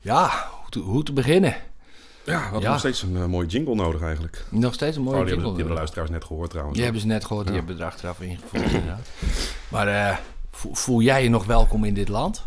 Ja, hoe te, hoe te beginnen? Ja, we hadden Ja. nog steeds een eh, mooie jingle nodig eigenlijk. Nog steeds een mooie Oh, die, hebben, jingle. die hebben de luisteraars net gehoord trouwens. Die hebben ze net gehoord, die hebben er achteraf ingevoerd inderdaad. Maar eh, vo- voel jij je nog welkom in dit land?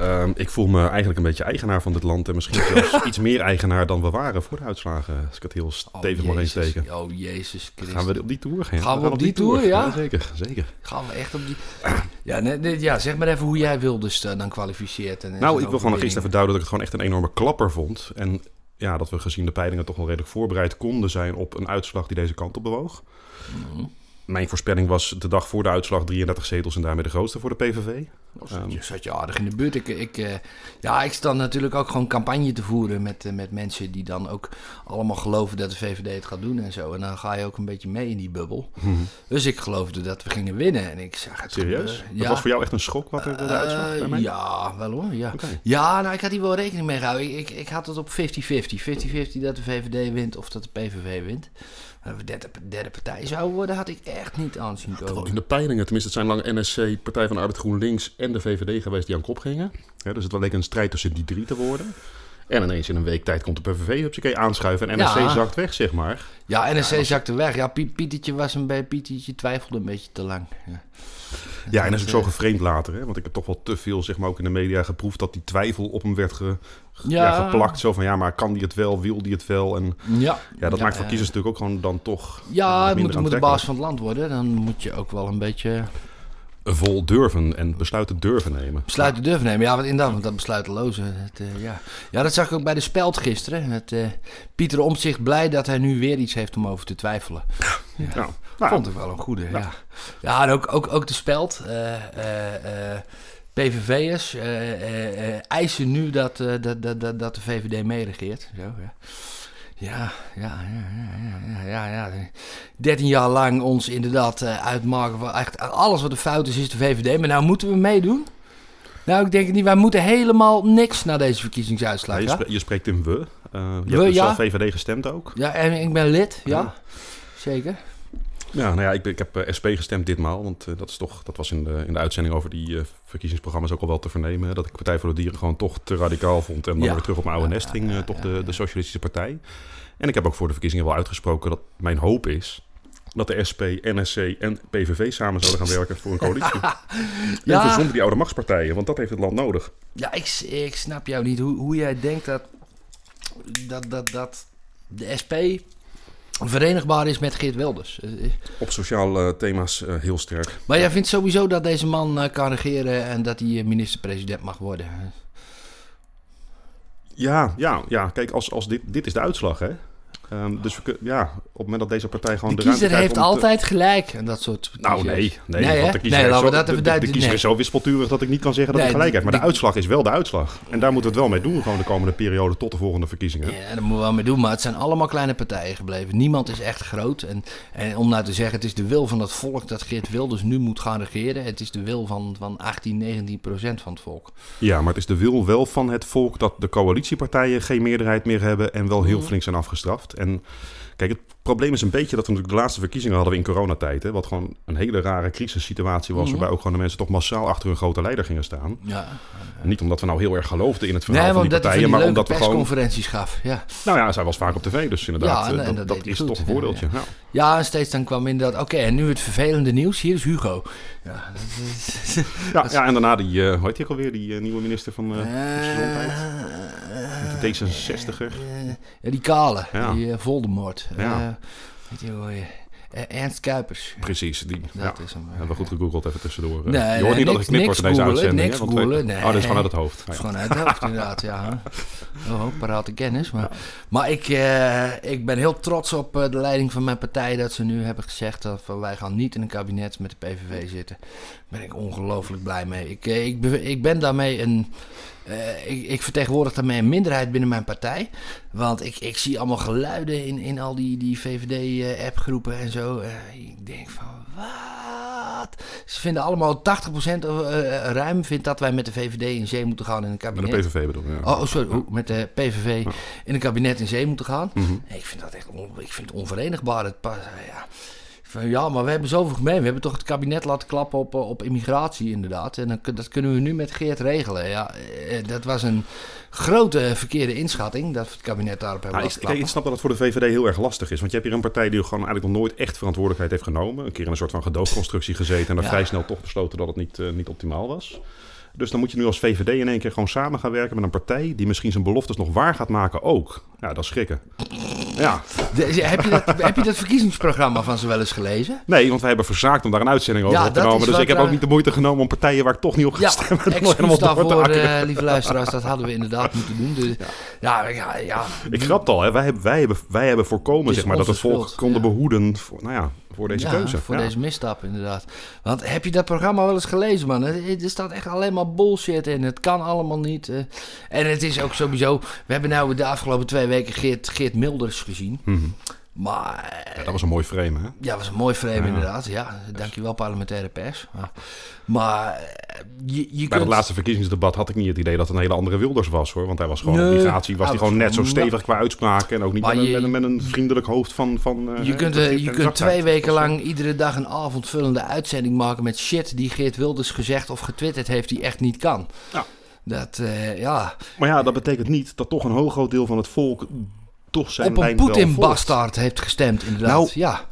Ehm, ik voel me eigenlijk een beetje eigenaar van dit land. En misschien zelfs iets meer eigenaar dan we waren voor de uitslagen. Als ik het heel stevig mag Jezus. insteken. Oh, Jezus Christus. Gaan we op die tour gaan? Gaan we op die tour, ja? Zeker, zeker. Gaan we echt op die... Ja, nee, nee, ja zeg maar even hoe jij Wilders eh, dan kwalificeert. En, en Nou, ik wil gewoon overwinning. even duiden dat ik het gewoon echt een enorme klapper vond. En ja, dat we gezien de peilingen toch wel redelijk voorbereid konden zijn op een uitslag die deze kant op bewoog. Mhm. Mijn voorspelling was de dag voor de uitslag 33 zetels en daarmee de grootste voor de PVV. Oh, zat, je, zat je aardig in de buurt. Ik, ik, eh, ja, ik sta natuurlijk ook gewoon campagne te voeren met, eh, met mensen die dan ook allemaal geloven dat de VVD het gaat doen en zo. En dan ga je ook een beetje mee in die bubbel. Dus ik geloofde dat we gingen winnen en ik zag het Serieus? Dat was voor jou echt een schok wat er de uitslag bij Eh, mij? ja, wel hoor. Ja. Ja, nou, ik had hier wel rekening mee gehouden. Ik, ik, ik had het op 50-50. 50-50 dat de VVD wint of dat de PVV wint. We derde, derde partij zou worden, had ik echt niet aanzien in de peilingen, tenminste het zijn lang NSC, Partij van de Arbeid GroenLinks en de VVD geweest die aan kop gingen. Hè, dus het wel leek een strijd tussen die drie te worden. En ineens in een week tijd komt de PVV hupsakee aanschuiven en NSC Ja. zakt weg, zeg maar. Ja, NSC zakte weg. Ja, Piet, Pietertje was een beetje... Pietertje twijfelde een beetje te lang. Ja, Ja, en dat is ook zo eh, gevreemd later. Hè? Want ik heb toch wel te veel, zeg maar, ook in de media geproefd dat die twijfel op hem werd ge- ja. Ja. geplakt. Zo van, ja, maar kan die het wel? Wil die het wel? En Ja, ja, dat maakt voor kiezers natuurlijk ook gewoon dan toch Ja, het moet, moet de baas van het land worden. Dan moet je ook wel een beetje vol durven en besluiten durven nemen. besluiten durven nemen. Ja, want inderdaad, want dat besluiteloze. Het, eh, ja. ja, dat zag ik ook bij de speld gisteren. Het, eh, Pieter Omtzigt blij dat hij nu weer iets heeft om over te twijfelen. Ja. Nou, Vond ik wel een goede, ja. Ja, en ook, ook, ook de speld. eh, eh, eh, PVV'ers eh, eh, eh, eisen nu dat, eh, dat, dat, dat, dat de VVD meeregeert. Zo, ja. Ja, ja, ja, ja, ja, ja, ja. 13 jaar lang ons inderdaad eh, uitmaken van echt alles wat de fout is, is de VVD. Maar nou moeten we meedoen? Nou, ik denk het niet. Wij moeten helemaal niks na deze verkiezingsuitslag. Ja, je, spreekt in we. Eh, je We, hebt dus ja. zelf VVD gestemd ook. Ja, en ik ben lid, ja. Ja. Zeker. Ja, nou ja, ik, ik heb eh, SP gestemd ditmaal. Want eh, dat, is toch, dat was in de, in de uitzending over die eh, verkiezingsprogramma's ook al wel te vernemen. Dat ik Partij voor de Dieren gewoon toch te radicaal vond. En dan Ja. weer terug op mijn oude nest ging, toch de, de Socialistische Partij. En ik heb ook voor de verkiezingen wel uitgesproken dat mijn hoop is... dat de SP, NSC en PVV samen zouden gaan werken voor een coalitie. En Ja. verzonder die oude machtspartijen, want dat heeft het land nodig. Ja, ik, ik snap jou niet hoe, hoe jij denkt dat, dat, dat, dat de SP verenigbaar is met Geert Wilders. Eh, eh, Op sociale thema's eh, heel sterk. Maar jij vindt sowieso dat deze man kan regeren en dat hij minister-president mag worden. Ja, ja, ja. Kijk, als, als dit, dit is de uitslag, hè. Ehm, dus we ja, op het moment dat deze partij gewoon De de kiezer heeft te- altijd gelijk en dat soort Nou, nee. Nee, Nee, want de kiezer, Nee, we zo, dat even de, kiezer nee. is zo wispelturig dat ik niet kan zeggen dat hij gelijk heeft. Maar de uitslag is wel de uitslag. En daar moeten we het wel mee doen, gewoon de komende periode tot de volgende verkiezingen. Ja, daar moeten we wel mee doen, maar het zijn allemaal kleine partijen gebleven. Niemand is echt groot. En, en om nou te zeggen, het is de wil van het volk dat Geert Wilders nu moet gaan regeren. Het is de wil van, van 18, 19 procent van het volk. Ja, maar het is de wil wel van het volk dat de coalitiepartijen geen meerderheid meer hebben en wel heel Mhm. flink zijn afgestraft. En kijk, het probleem is een beetje dat we natuurlijk de laatste verkiezingen hadden we in coronatijd. Hè, wat gewoon een hele rare crisissituatie was, Mhm. waarbij ook gewoon de mensen toch massaal achter hun grote leider gingen staan. Ja. En niet omdat we nou heel erg geloofden in het verhaal Nee, van die hij partijen, die maar omdat we gewoon... persconferenties gaf. Ja. Nou ja, zij was vaak op tv, dus inderdaad, Ja, en- eh, en dat, dat dat deed hij is goed. toch een voordeeltje. ja. En steeds dan kwam inderdaad... Oké, en nu het vervelende nieuws. Hier is Hugo. Ja, is... Ja, ja, en daarna die, eh hoe heet ook alweer, die eh, nieuwe minister van Eh, Gezondheid? eh, Die D66er. eh, ja, die kale. Die Voldemort. Ja. Eh, weet je wel, eh, eh, Ernst Kuipers. Precies, die. Dat ja. is hem. Hebben we goed gegoogeld even tussendoor. eh. Nee, je nee, hoort niet dat ik knip niks word in deze uitzending. niks hè, want we- googelen, nee. Oh, dit is vanuit het hoofd. Dat is ja. gewoon uit het hoofd inderdaad, ja. Oh, parate kennis. Maar, maar ik, eh, ik ben heel trots op eh, de leiding van mijn partij... dat ze nu hebben gezegd dat wij gaan niet in een kabinet met de PVV zitten. Ben ik ongelooflijk blij mee. Ik, eh, ik, ik ben daarmee een... eh, ik, ik vertegenwoordig daarmee een minderheid binnen mijn partij. Want ik, ik zie allemaal geluiden in, in al die, die VVD-appgroepen en zo. Eh, ik denk van, wat? Ze vinden allemaal 80% eh, ruim vindt dat wij met de VVD in zee moeten gaan in een Met kabinet. de PVV bedoel ik. Ja. Oh, oh, sorry, oeh, met de PVV in een kabinet in zee moeten gaan. Mhm. Ik vind dat echt on- ik vind het onverenigbaar. Het pas, ja. Van, ja, maar we hebben zoveel gemeen. We hebben toch het kabinet laten klappen op, eh, op immigratie, inderdaad. En dan, dat kunnen we nu met Geert regelen. Ja, eh, dat was een grote verkeerde inschatting dat het kabinet daarop hebben Nou, ik, laten kijk, ik klappen. snap dat het voor de VVD heel erg lastig is. Want je hebt hier een partij die gewoon eigenlijk nog nooit echt verantwoordelijkheid heeft genomen. Een keer in een soort van gedoogconstructie gezeten. En dan Ja. vrij snel toch besloten dat het niet, eh, niet optimaal was. Dus dan moet je nu als VVD in één keer gewoon samen gaan werken met een partij die misschien zijn beloftes nog waar gaat maken ook. Ja, dat is schrikken. Ja, De- heb, je dat, heb je dat verkiezingsprogramma van ze wel eens gelezen? nee, want wij hebben verzaakt om daar een uitzending over Ja, op te nemen. Dus ik heb eh, ook niet de moeite genomen om partijen waar ik toch niet op ga Ja, stemmen. excuus daarvoor, eh, lieve luisteraars. Dat hadden we inderdaad moeten doen. Dus, ja, ja, ja. Ik grap al, hè. Wij, hebben, wij, hebben, wij hebben voorkomen zeg maar, dat het volk konden behoeden voor, nou ja, voor deze Ja, keuze. voor Ja. deze misstap, inderdaad. Want heb je dat programma wel eens gelezen, man? Er er staat echt alleen maar bullshit in. Het kan allemaal niet. eh. En het is ook sowieso... We hebben nou de afgelopen twee weken Geert, Geert Milders gezien. Mhm. Maar Ja, dat was een mooi frame, hè? ja, was een mooi frame Ja. inderdaad. Ja, dankjewel parlementaire pers. Maar, maar eh, je, je Bij kunt... het laatste verkiezingsdebat had ik niet het idee dat het een hele andere Wilders was, hoor. Want hij was gewoon Nee, was hij gewoon net zo stevig qua uitspraken. En ook niet met, een, je- met, een, met een vriendelijk hoofd van... van eh, Je hè, kunt, eh, je kunt twee weken lang iedere dag een avondvullende uitzending maken met shit die Geert Wilders gezegd of getwitterd heeft die echt niet kan. Ja. Dat, ja, Maar ja, dat betekent niet dat toch een heel groot deel van het volk toch zijn op een. Poetin-bastaard heeft gestemd, inderdaad. Nou, ja.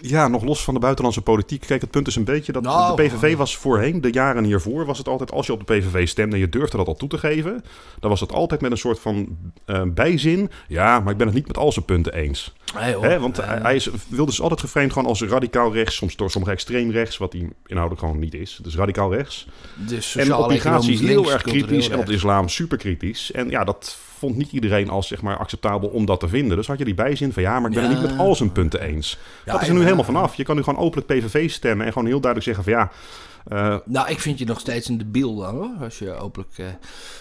Ja, nog los van de buitenlandse politiek. Kijk, het punt is een beetje dat Nou, de PVV was voorheen, de jaren hiervoor, was het altijd als je op de PVV stemde en je durfde dat al toe te geven, dan was het altijd met een soort van eh, bijzin. Ja, maar ik ben het niet met al zijn punten eens. Nee, hoor. Hè, want hij- is, wilde dus altijd geframed gewoon als radicaal rechts, soms door sommige extreem rechts, wat hij inhoudelijk gewoon niet is. Dus radicaal rechts. dus En op migratie heel erg kritisch en op de islam super kritisch. En ja, dat vond niet iedereen als zeg maar acceptabel om dat te vinden. Dus had je die bijzin van ja, maar ik ben het Ja. niet met al zijn punten eens. Ja, dat is er nu helemaal vanaf. Je kan nu gewoon openlijk PVV stemmen en gewoon heel duidelijk zeggen van ja, eh, Nou, ik vind je nog steeds een debiel dan hoor. Als je openlijk eh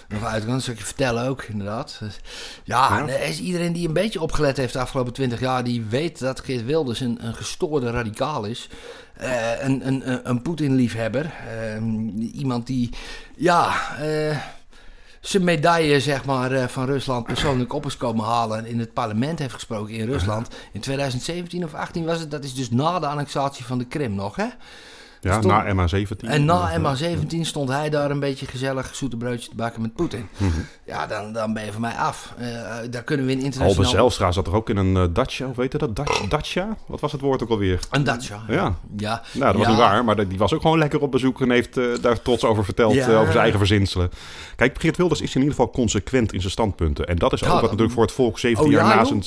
nog uit kan. Dat zal ik je vertellen ook, inderdaad. Ja, Ja. er is iedereen die een beetje opgelet heeft de afgelopen twintig jaar, die weet dat Geert Wilders een, een gestoorde radicaal is. Eh, een een, een, een Poetin-liefhebber. Eh, iemand die, ja. Zijn medaille zeg maar, eh, van Rusland persoonlijk op is komen halen en in het parlement heeft gesproken in Rusland. In 2017 of 18 was het. Dat is dus na de annexatie van de Krim nog, hè? Ja Stond- na MH17. En na Ja. MH17 stond hij daar een beetje gezellig zoete broodje te bakken met Poetin. Mhm. Ja, dan, dan ben je van mij af. Eh, daar kunnen we in internationaal... Zijlstra zat er ook in een uh, Dacia, weet je dat? Dacia? Dacia? Wat was het woord ook alweer? Een Dacia. Ja. Ja. Nou, dat was Ja. niet waar, maar die was ook gewoon lekker op bezoek en heeft eh, daar trots over verteld, Ja. over zijn eigen verzinselen. Kijk, Geert Wilders is in ieder geval consequent in zijn standpunten. En dat is ook wat natuurlijk voor het volk 17 Oh, jaar ja, na zijn...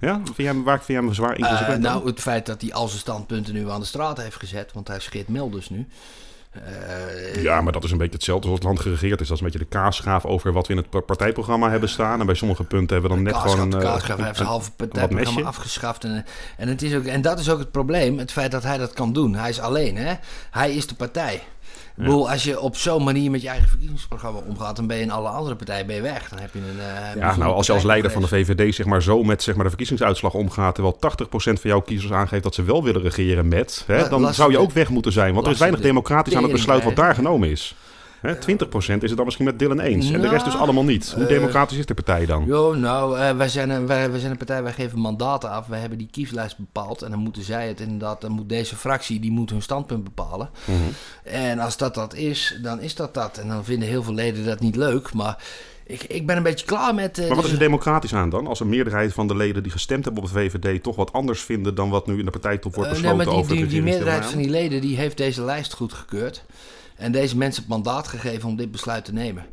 Ja, vind jij, waar vind jij hem zwaar Eh, inconsequent aan? nou, het feit dat hij al zijn standpunten nu aan de straat heeft gezet, want hij scheert Milders nu. Eh, Ja, maar dat is een beetje hetzelfde als het land geregeerd is. Dat is een beetje de kaasschaaf over wat we in het pa- partijprogramma hebben staan. En bij sommige punten hebben we dan net gewoon een... de eh, Kaasschap, hij heeft zijn halve partijprogramma afgeschaft. En, en, het is ook, en dat is ook het probleem, het feit dat hij dat kan doen. Hij is alleen, hè? Hij is de partij. Ik bedoel, als je op zo'n manier met je eigen verkiezingsprogramma omgaat, dan ben je in alle andere partijen ben je weg. Dan heb je een. eh, Ja, nou, als je als leider van de. VVD zeg maar, zo met zeg maar, de verkiezingsuitslag omgaat... terwijl 80% van jouw kiezers aangeeft dat ze wel willen regeren met... Hè, dan zou je ook weg moeten zijn. Want er is weinig de democratisch aan het besluit wat daar genomen is. Hè, 20% is het dan misschien met Dylan eens. En de rest dus Nou, allemaal niet. Hoe eh, democratisch is de partij dan? Jo, nou, eh, wij, zijn een, wij, wij zijn een partij, wij geven mandaten af. Wij hebben die kieslijst bepaald. En dan moeten zij het inderdaad, dan moet deze fractie, die moet hun standpunt bepalen. Mhm. En als dat dat is, dan is dat dat. En dan vinden heel veel leden dat niet leuk. Maar ik, ik ben een beetje klaar met... eh, Maar wat is er democratisch aan dan? Als een meerderheid van de leden die gestemd hebben op de VVD... toch wat anders vinden dan wat nu in de partijtop wordt Eh, nee, besloten maar die, over de die, die meerderheid van die leden die heeft deze lijst goedgekeurd. En deze mensen het mandaat gegeven om dit besluit te nemen.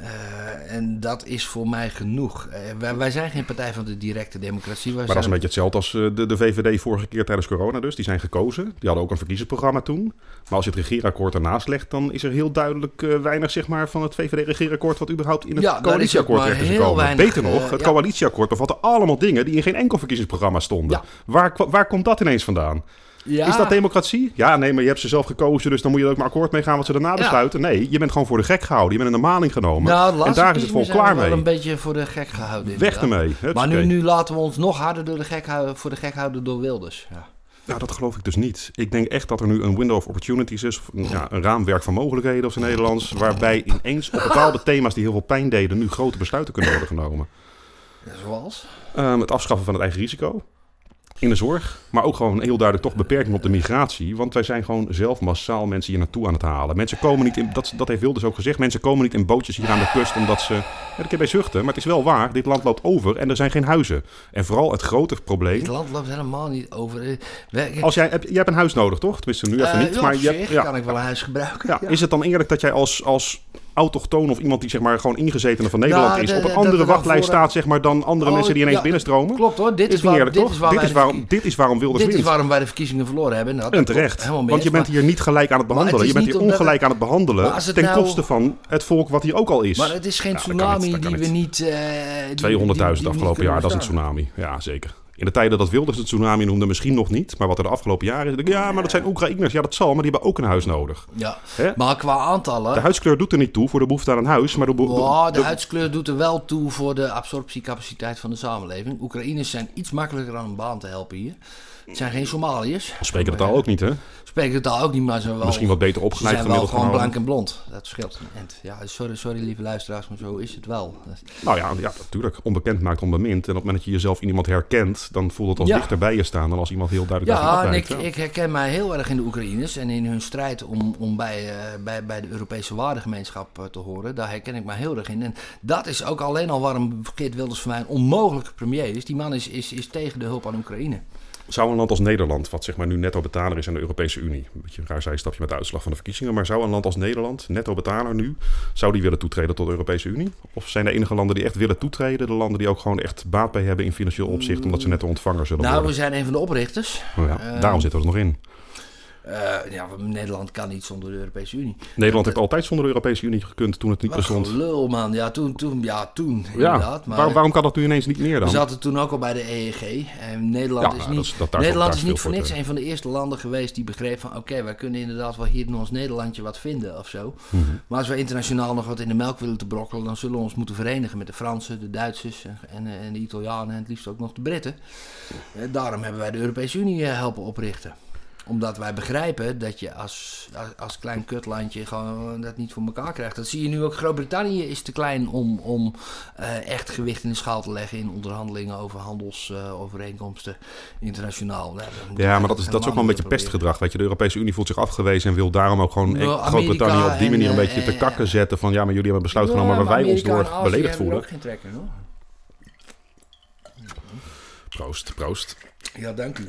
Eh, en dat is voor mij genoeg. Eh, wij, wij zijn geen partij van de directe democratie. Wij Maar dat is een beetje hetzelfde als eh, de, de VVD vorige keer tijdens corona dus. Die zijn gekozen. Die hadden ook een verkiezingsprogramma toen. Maar als je het regeerakkoord ernaast legt... dan is er heel duidelijk weinig zeg maar, van het VVD-regeerakkoord... wat überhaupt in het Ja, coalitieakkoord terecht is gekomen. weinig, Beter nog, het ja. coalitieakkoord bevatte allemaal dingen... die in geen enkel verkiezingsprogramma stonden. Ja. Waar, waar komt dat ineens vandaan? Ja. Is dat democratie? Ja, nee, maar je hebt ze zelf gekozen... dus dan moet je er ook maar akkoord mee gaan wat ze daarna Ja. besluiten. Nee, je bent gewoon voor de gek gehouden. Je bent in de maling genomen. Nou, en daar is het volk klaar mee. een beetje voor de gek gehouden. Weg inderdaad. ermee. Maar nu, nu laten we ons nog harder door de gek houden, voor de gek houden door Wilders. Ja. Nou, dat geloof ik dus niet. Ik denk echt dat er nu een window of opportunities is, ja, een raamwerk van mogelijkheden of in Nederlands, waarbij ineens op bepaalde thema's die heel veel pijn deden, nu grote besluiten kunnen worden genomen. Zoals? Ehm, het afschaffen van het eigen risico. In de zorg, maar ook gewoon heel duidelijk toch beperking op de migratie. Want wij zijn gewoon zelf massaal mensen hier naartoe aan het halen. Mensen komen niet in, dat, dat heeft Wilders ook gezegd, mensen komen niet in bootjes hier aan de kust omdat ze, ja, ik heb bij zuchten, maar het is wel waar, dit land loopt over en er zijn geen huizen. En vooral het grote probleem... Het land loopt helemaal niet over. Eh, Als jij, heb, jij hebt een huis nodig, toch? Tenminste, nu even Eh, niet. maar je ja, kan ik wel een huis gebruiken. ja, Is het dan eerlijk dat jij als, als autochtoon of iemand die zeg maar gewoon ingezetene van Nederland Nou, is, op een de- andere de- de- wachtlijst voor- staat zeg maar dan andere Oh, mensen die ineens ja, binnenstromen? Klopt hoor, dit Is waar, eerlijk, dit toch? is waar dit, is waarom, dit is waarom Wilders dit is waarom wij de verkiezingen verloren hebben. Nou, En terecht. Want je bent hier niet gelijk aan het behandelen. het Je bent hier ongelijk aan het behandelen het ten nou- koste van het volk wat hier ook al is. Maar het is geen Ja, niet, tsunami die we niet. niet... eh, die- 200.000 die- die afgelopen jaar, dat is een tsunami. Ja, zeker. In de tijden dat Wilders het tsunami noemde, misschien nog niet. Maar wat er de afgelopen jaren is, ja, maar dat zijn Oekraïners. Ja, dat zal, maar die hebben ook een huis nodig. Ja, Hè? maar qua aantallen... De huidskleur doet er niet toe voor de behoefte aan een huis, maar de, Oh, de de- huidskleur doet er wel toe voor de absorptiecapaciteit van de samenleving. Oekraïners zijn iets makkelijker aan een baan te helpen hier. Het zijn geen Somaliërs. spreken de taal ook niet, hè? Spreken de taal ook niet, maar ze zijn wel... Misschien wat beter Ze opgeleid zijn wel gewoon blank en blond. Dat scheelt. Ja, sorry, sorry lieve luisteraars, maar zo is het wel. Nou ja, ja, natuurlijk. Onbekend maakt onbemind. En op het moment dat je jezelf in iemand herkent, dan voelt het als Ja. dichter bij je staan dan als iemand heel duidelijk Ja, en ik, ik herken mij heel erg in de Oekraïners en in hun strijd om, om bij, eh, bij, bij de Europese waardegemeenschap eh, te horen. Daar herken ik mij heel erg in. En dat is ook alleen al waarom Geert Wilders voor mij een onmogelijke premier is. Die man is, is, is tegen de hulp aan Oekraïne. Zou een land als Nederland, wat zeg maar nu netto betaler is aan de Europese Unie, een beetje een raar zijstapje met de uitslag van de verkiezingen, maar zou een land als Nederland, netto betaler nu, zou die willen toetreden tot de Europese Unie? Of zijn de enige landen die echt willen toetreden, de landen die ook gewoon echt baat bij hebben in financieel opzicht, omdat ze netto ontvanger zullen Nou, we worden? zijn een van de oprichters. Nou ja, eh, daarom zitten we er nog in. Eh, ja, Nederland kan niet zonder de Europese Unie. Nederland heeft altijd zonder de Europese Unie gekund toen het niet bestond. lul man, ja toen, toen, ja toen Ja, inderdaad. Maar waar- waarom kan dat nu ineens niet meer we dan? zaten toen ook al bij de EEG. En Nederland Ja, is niet, dat dat- Nederland is niet voor niks een van de eerste landen geweest die begreep van... oké, wij kunnen inderdaad wel hier in ons Nederlandje wat vinden of zo. Mhm. Maar als we internationaal nog wat in de melk willen te brokkelen... dan zullen we ons moeten verenigen met de Fransen, de Duitsers en, en de Italianen... en het liefst ook nog de Britten. Eh, daarom hebben wij de Europese Unie eh, helpen oprichten omdat wij begrijpen dat je als, als, als klein kutlandje gewoon dat niet voor elkaar krijgt. Dat zie je nu ook. Groot-Brittannië is te klein om, om eh, echt gewicht in de schaal te leggen in onderhandelingen over handelsovereenkomsten internationaal. Nou, dan moet Ja, maar dat is, dat is ook wel een beetje proberen. pestgedrag. Weet je, de Europese Unie voelt zich afgewezen en wil daarom ook gewoon eh, Groot-Brittannië op die en, manier een eh, beetje te eh, kakken zetten. Van ja, maar jullie hebben een besluit Ja, genomen waar maar wij ons Amerika door beledigd voelen. ook geen trekken, hoor. Proost, proost. Ja, dank u.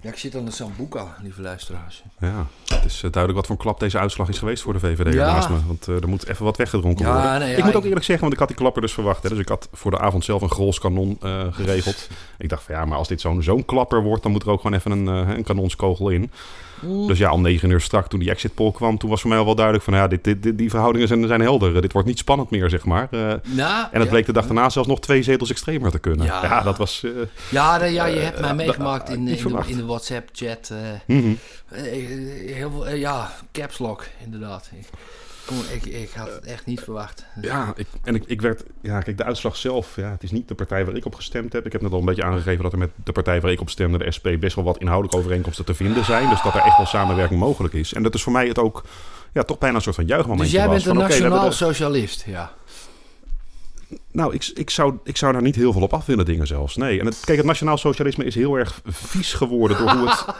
Ja, ik zit aan de Sambuca, lieve luisteraars. Ja, het is eh, duidelijk wat voor een klap deze uitslag is geweest voor de VVD Ja. naast me. Want eh, er moet even wat weggedronken Ja, worden. nee, ja, ik moet ook eerlijk zeggen, want ik had die klapper dus verwacht. Hè, dus ik had voor de avond zelf een grols kanon eh, geregeld. ik dacht van ja, maar als dit zo'n zo'n klapper wordt, dan moet er ook gewoon even een, een kanonskogel in. Mm. Dus ja, om negen uur strak toen die exit poll kwam, toen was voor mij al wel duidelijk van ja, dit, dit, dit- die verhoudingen zijn, zijn helder. dit wordt niet spannend meer, zeg maar. Eh, Nou, en het bleek de dag daarna zelfs nog twee zetels extremer te kunnen. Ja, Ja. dat was... eh, Ja, ja, je hebt mij Eh, meegemaakt in, in, de, verwacht. in de WhatsApp-chat. eh, mhm. eh, heel veel, eh, ja, caps lock, inderdaad. Ik, kom, ik, ik had het echt niet verwacht. Ja, ik, en ik, ik werd... Ja, kijk, de uitslag zelf... Ja, het is niet de partij waar ik op gestemd heb. Ik heb net al een beetje aangegeven dat er met de partij waar ik op stemde, de SP, best wel wat inhoudelijke overeenkomsten te vinden zijn. Dus dat er echt wel samenwerking mogelijk is. En dat is voor mij het ook... Ja, toch bijna een soort van juichmoment Dus jij was. bent een van, oké, we hebben nationaal de- socialist, ja. Nou, ik, ik, zou, ik zou daar niet heel veel op af willen dingen zelfs. Nee. En het, kijk, het nationaal socialisme is heel erg vies geworden door hoe het...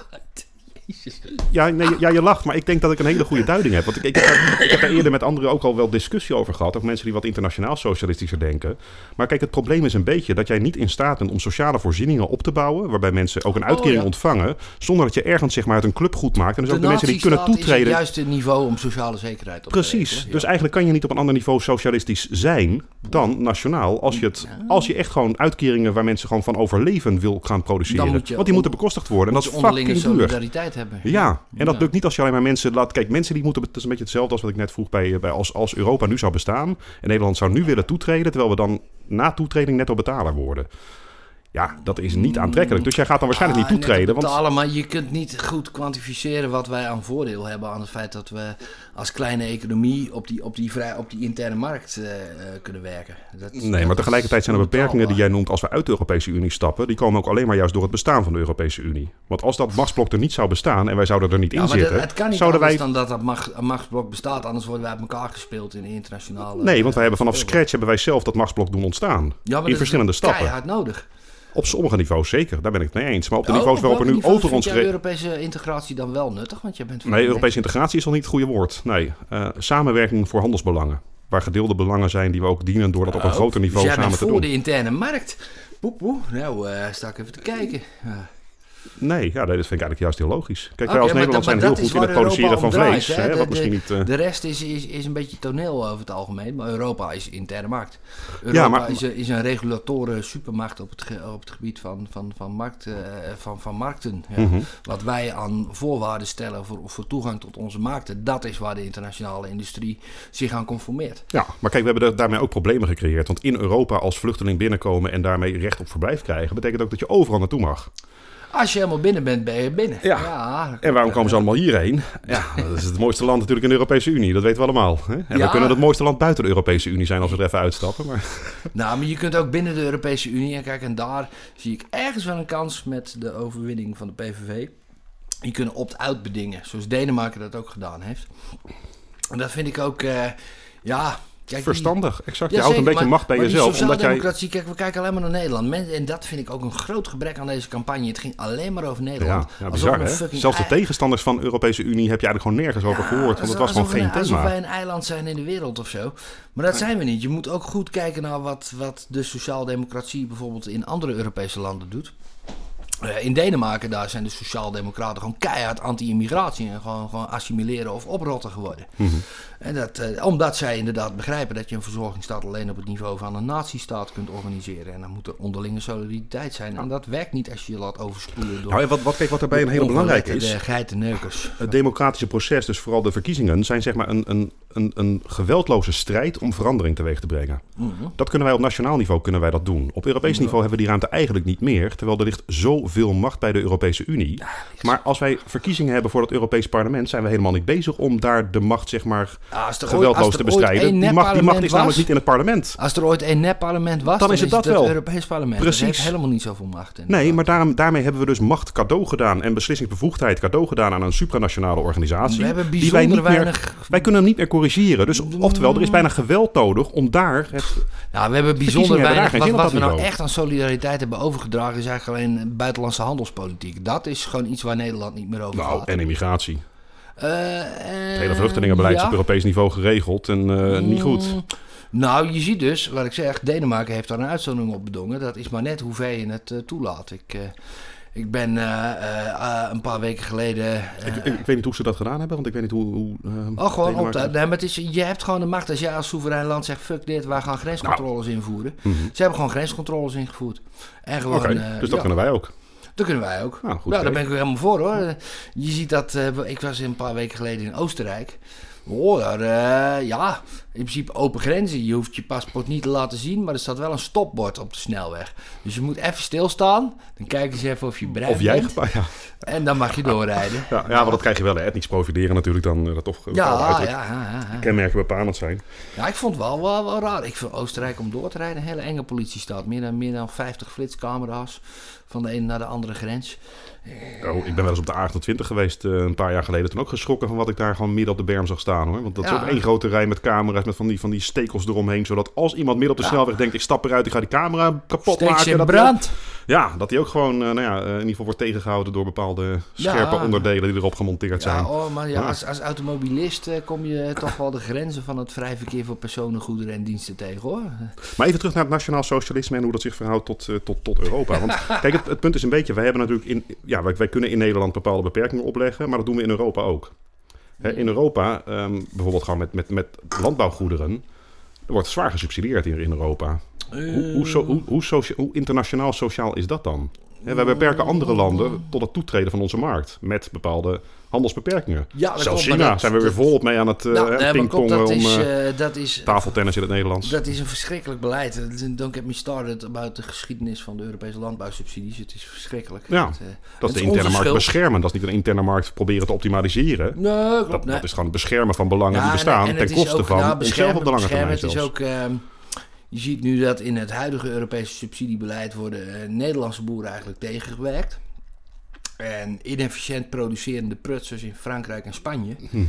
Ja, nee, ja, je lacht, maar ik denk dat ik een hele goede duiding heb. Want ik, ik, heb, daar, ik heb daar eerder met anderen ook al wel discussie over gehad. Ook mensen die wat internationaal socialistischer denken. Maar kijk, het probleem is een beetje dat jij niet in staat bent om sociale voorzieningen op te bouwen. Waarbij mensen ook een uitkering Oh, ja. ontvangen. Zonder dat je ergens zeg maar, het een club goed maakt. En dus De ook de mensen die kunnen nazistaat is toetreden. het juiste niveau om sociale zekerheid op te Precies. Dus eigenlijk kan je niet op een ander niveau socialistisch zijn dan nationaal. Als je, het, als je echt gewoon uitkeringen waar mensen gewoon van overleven wil gaan produceren. Want die moeten bekostigd worden. En dat is fucking duur. solidariteit Ja, en dat Ja. lukt niet als je alleen maar mensen laat. Kijk, mensen die moeten. Het is een beetje hetzelfde als wat ik net vroeg bij, bij als, als Europa nu zou bestaan. En Nederland zou nu willen toetreden, terwijl we dan na toetreding netto betaler worden. Ja, dat is niet aantrekkelijk. Dus jij gaat dan waarschijnlijk Ah, niet net toetreden. Want maar je kunt niet goed kwantificeren wat wij aan voordeel hebben aan het feit dat we als kleine economie op die, op die, vrij, op die interne markt eh, eh, kunnen werken. Dat, Nee, maar tegelijkertijd zijn er beperkingen die jij noemt als we uit de Europese Unie stappen. Die komen ook alleen maar juist door het bestaan van de Europese Unie. Want als dat machtsblok er niet zou bestaan en wij zouden er niet Ja, in dat- zitten, het kan niet zouden anders wij. dan dat dat macht, machtsblok bestaat, anders worden wij uit elkaar gespeeld in de internationale... Nee, want wij hebben vanaf eh, scratch hebben wij zelf dat machtsblok doen ontstaan. Ja, maar in dat verschillende is stappen. keihard nodig. Op sommige niveaus zeker, daar ben ik het mee eens. Maar op de Oh, niveaus waarop er nu over ons... gere- Europese integratie dan wel nuttig? Want je bent Nee, Europese integratie is al niet het goede woord. Nee, eh, samenwerking voor handelsbelangen. Waar gedeelde belangen zijn die we ook dienen door dat op een Oh, groter niveau dus samen te voor doen. de interne markt. Poep, poep. Nou, eh, sta ik even te kijken. Ja. Nee, ja, dat vind ik eigenlijk juist heel logisch. Kijk, wij als Nederland zijn heel goed in het produceren Europa van draait, vlees. hè. De- wat misschien niet... eh, De rest is, is, is een beetje toneel over het algemeen, maar Europa is interne markt. Europa maar- is, een- is een regulatoren supermacht op het, ge- op het gebied van, van, van, markt, eh, van, van markten. Ja. Mhm. Wat wij aan voorwaarden stellen voor, voor toegang tot onze markten, dat is waar de internationale industrie zich aan conformeert. Ja, maar kijk, we hebben er daarmee ook problemen gecreëerd. Want in Europa als vluchteling binnenkomen en daarmee recht op verblijf krijgen... betekent ook dat je overal naartoe mag. Als je helemaal binnen bent, ben je binnen. Ja. En waarom komen ze allemaal hierheen? Ja, dat is het mooiste land natuurlijk in de Europese Unie. Dat weten we allemaal. Hè? En Ja. we kunnen het mooiste land buiten de Europese Unie zijn als we er even uitstappen. Maar... Nou, maar je kunt ook binnen de Europese Unie. En kijk, en daar zie ik ergens wel een kans met de overwinning van de PVV. Je kunt opt-out bedingen, zoals Denemarken dat ook gedaan heeft. En dat vind ik ook, eh, ja... Kijk, Verstandig, exact. Ja, je houdt een beetje macht bij jezelf. Omdat jij... kijk, we kijken alleen maar naar Nederland. Men- en dat vind ik ook een groot gebrek aan deze campagne. Het ging alleen maar over Nederland. Ja, ja bizar hè? fucking Zelfs de tegenstanders van de Europese Unie heb je eigenlijk gewoon nergens over gehoord. Want het was gewoon geen we- Alsof wij thema. een eiland zijn in de wereld of zo. Maar dat zijn we niet. Je moet ook goed kijken naar wat, wat de sociaaldemocratie bijvoorbeeld in andere Europese landen doet. Eh, in Denemarken, daar zijn de sociaaldemocraten gewoon keihard anti-immigratie en gewoon, gewoon assimileren of oprotten geworden. Mhm. En dat, eh, omdat zij inderdaad begrijpen dat je een verzorgingsstaat alleen op het niveau van een natiestaat kunt organiseren. En dan moet er onderlinge solidariteit zijn. En dat werkt niet als je je laat overspoelen door Nou, wat, wat, kijk, wat daarbij een hele belangrijke is. de geitenneukers. Het democratische proces, dus vooral de verkiezingen, zijn zeg maar een, een, een, een geweldloze strijd om verandering teweeg te brengen. Mhm. Dat kunnen wij op nationaal niveau kunnen wij dat doen. Op Europees niveau hebben we die ruimte eigenlijk niet meer, terwijl er ligt zoveel macht bij de Europese Unie. Maar als wij verkiezingen hebben voor het Europees Parlement, zijn we helemaal niet bezig om daar de macht zeg maar ooit- geweldloos te bestrijden. Die macht, die macht is namelijk niet in het parlement. Als er ooit een nep-parlement was, Dan is het dat het, wel. Europees parlement. Precies. Dat heeft helemaal niet zoveel macht. Nee, maar daarom, daarmee hebben we dus macht cadeau gedaan en beslissingsbevoegdheid cadeau gedaan aan een supranationale organisatie. We hebben die wij, bijzonder niet meer, wij kunnen hem niet meer corrigeren. Dus oftewel, er is bijna geweld nodig om daar het Nou, we hebben bijzonder hebben weinig... Wat, wat we nou echt aan solidariteit hebben overgedragen... is eigenlijk alleen buitenlandse handelspolitiek. Dat is gewoon iets waar Nederland niet meer over Nou, gaat. en immigratie. Eh, Het hele vluchtelingenbeleid is op Europees niveau geregeld en eh, niet goed. Mm, Nou, je ziet dus, wat ik zeg, Denemarken heeft daar een uitzondering op bedongen. Dat is maar net hoe ver je het eh, toelaat. Ik, eh, ik ben eh, eh, eh, een paar weken geleden... eh, Ik, ik, ik weet niet hoe ze dat gedaan hebben, want ik weet niet hoe... hoe eh, Oh, gewoon op de, nee, maar het is, je hebt gewoon de macht als jij als soeverein land zegt: fuck dit, wij gaan grenscontroles invoeren. Mhm. Ze hebben gewoon grenscontroles ingevoerd. En gewoon, eh, dus dat ja, kunnen wij ook. dat kunnen wij ook. Nou, goed. ja, daar ben ik ook helemaal voor hoor. Je ziet dat, eh, ik was een paar weken geleden in Oostenrijk. Oh, daar, eh, ja, in principe open grenzen. Je hoeft je paspoort niet te laten zien, maar er staat wel een stopbord op de snelweg. Dus je moet even stilstaan. Dan kijken ze even of je bruin Of jij... bent. Ja, En dan mag je doorrijden. ja, ja, maar dat krijg je wel. hè. Etnisch profileren natuurlijk dan. eh, dat toch Ja, bepaalde ja, ja, ja, kenmerken bepalend zijn. Ja, ik vond het wel, wel, wel raar. Ik vind Oostenrijk om door te rijden een hele enge politiestaat. Meer dan, meer dan 50 flitscamera's van de ene naar de andere grens. Oh, ik ben wel eens op de A28 geweest eh, een paar jaar geleden. Toen ook geschrokken van wat ik daar gewoon midden op de berm zag staan. hoor. Want dat is ook één grote rij met camera's met van die, van die stekels eromheen. Zodat als iemand midden op de Ja. snelweg denkt, ik stap eruit, ik ga die camera kapot Steek maken. in dat brand. Die ja, dat die ook gewoon eh, nou ja, eh, in ieder geval wordt tegengehouden door bepaalde scherpe Ja. onderdelen die erop gemonteerd zijn. Oh, maar ja, als, als automobilist eh, kom je toch wel de grenzen van het vrij verkeer voor personen, goederen en diensten tegen hoor. Maar even terug naar het nationaal socialisme en hoe dat zich verhoudt tot, tot, tot Europa. Want kijk, het, het punt is een beetje, wij hebben natuurlijk in, ja, wij, wij kunnen in Nederland bepaalde beperkingen opleggen, maar dat doen we in Europa ook. Hè, in Europa, ehm, bijvoorbeeld gewoon met, met, met landbouwgoederen, er wordt zwaar gesubsidieerd hier in Europa. Hoe, hoe, hoe internationaal sociaal is dat dan? Hè, wij beperken andere landen tot het toetreden van onze markt met bepaalde handelsbeperkingen. Ja, Zelfs China zijn we weer volop mee aan het Nou, nee, klopt, pingpongen dat om is, eh, eh, dat is tafeltennis in het Nederlands. Dat is een verschrikkelijk beleid. Don't get me started about de geschiedenis van de Europese landbouwsubsidies. Het is verschrikkelijk. Ja, Het, Dat is de interne markt beschermen. Dat is niet een interne markt proberen te optimaliseren. Nee, klopt. Dat, nee. dat is gewoon het beschermen van belangen die bestaan en- en ten koste ook- van nou, onszelf op de lange termijn zelfs. Het is ook, ehm, je ziet nu dat in het huidige Europese subsidiebeleid worden Nederlandse boeren eigenlijk tegengewerkt. En inefficiënt producerende prutsers in Frankrijk en Spanje, Mhm.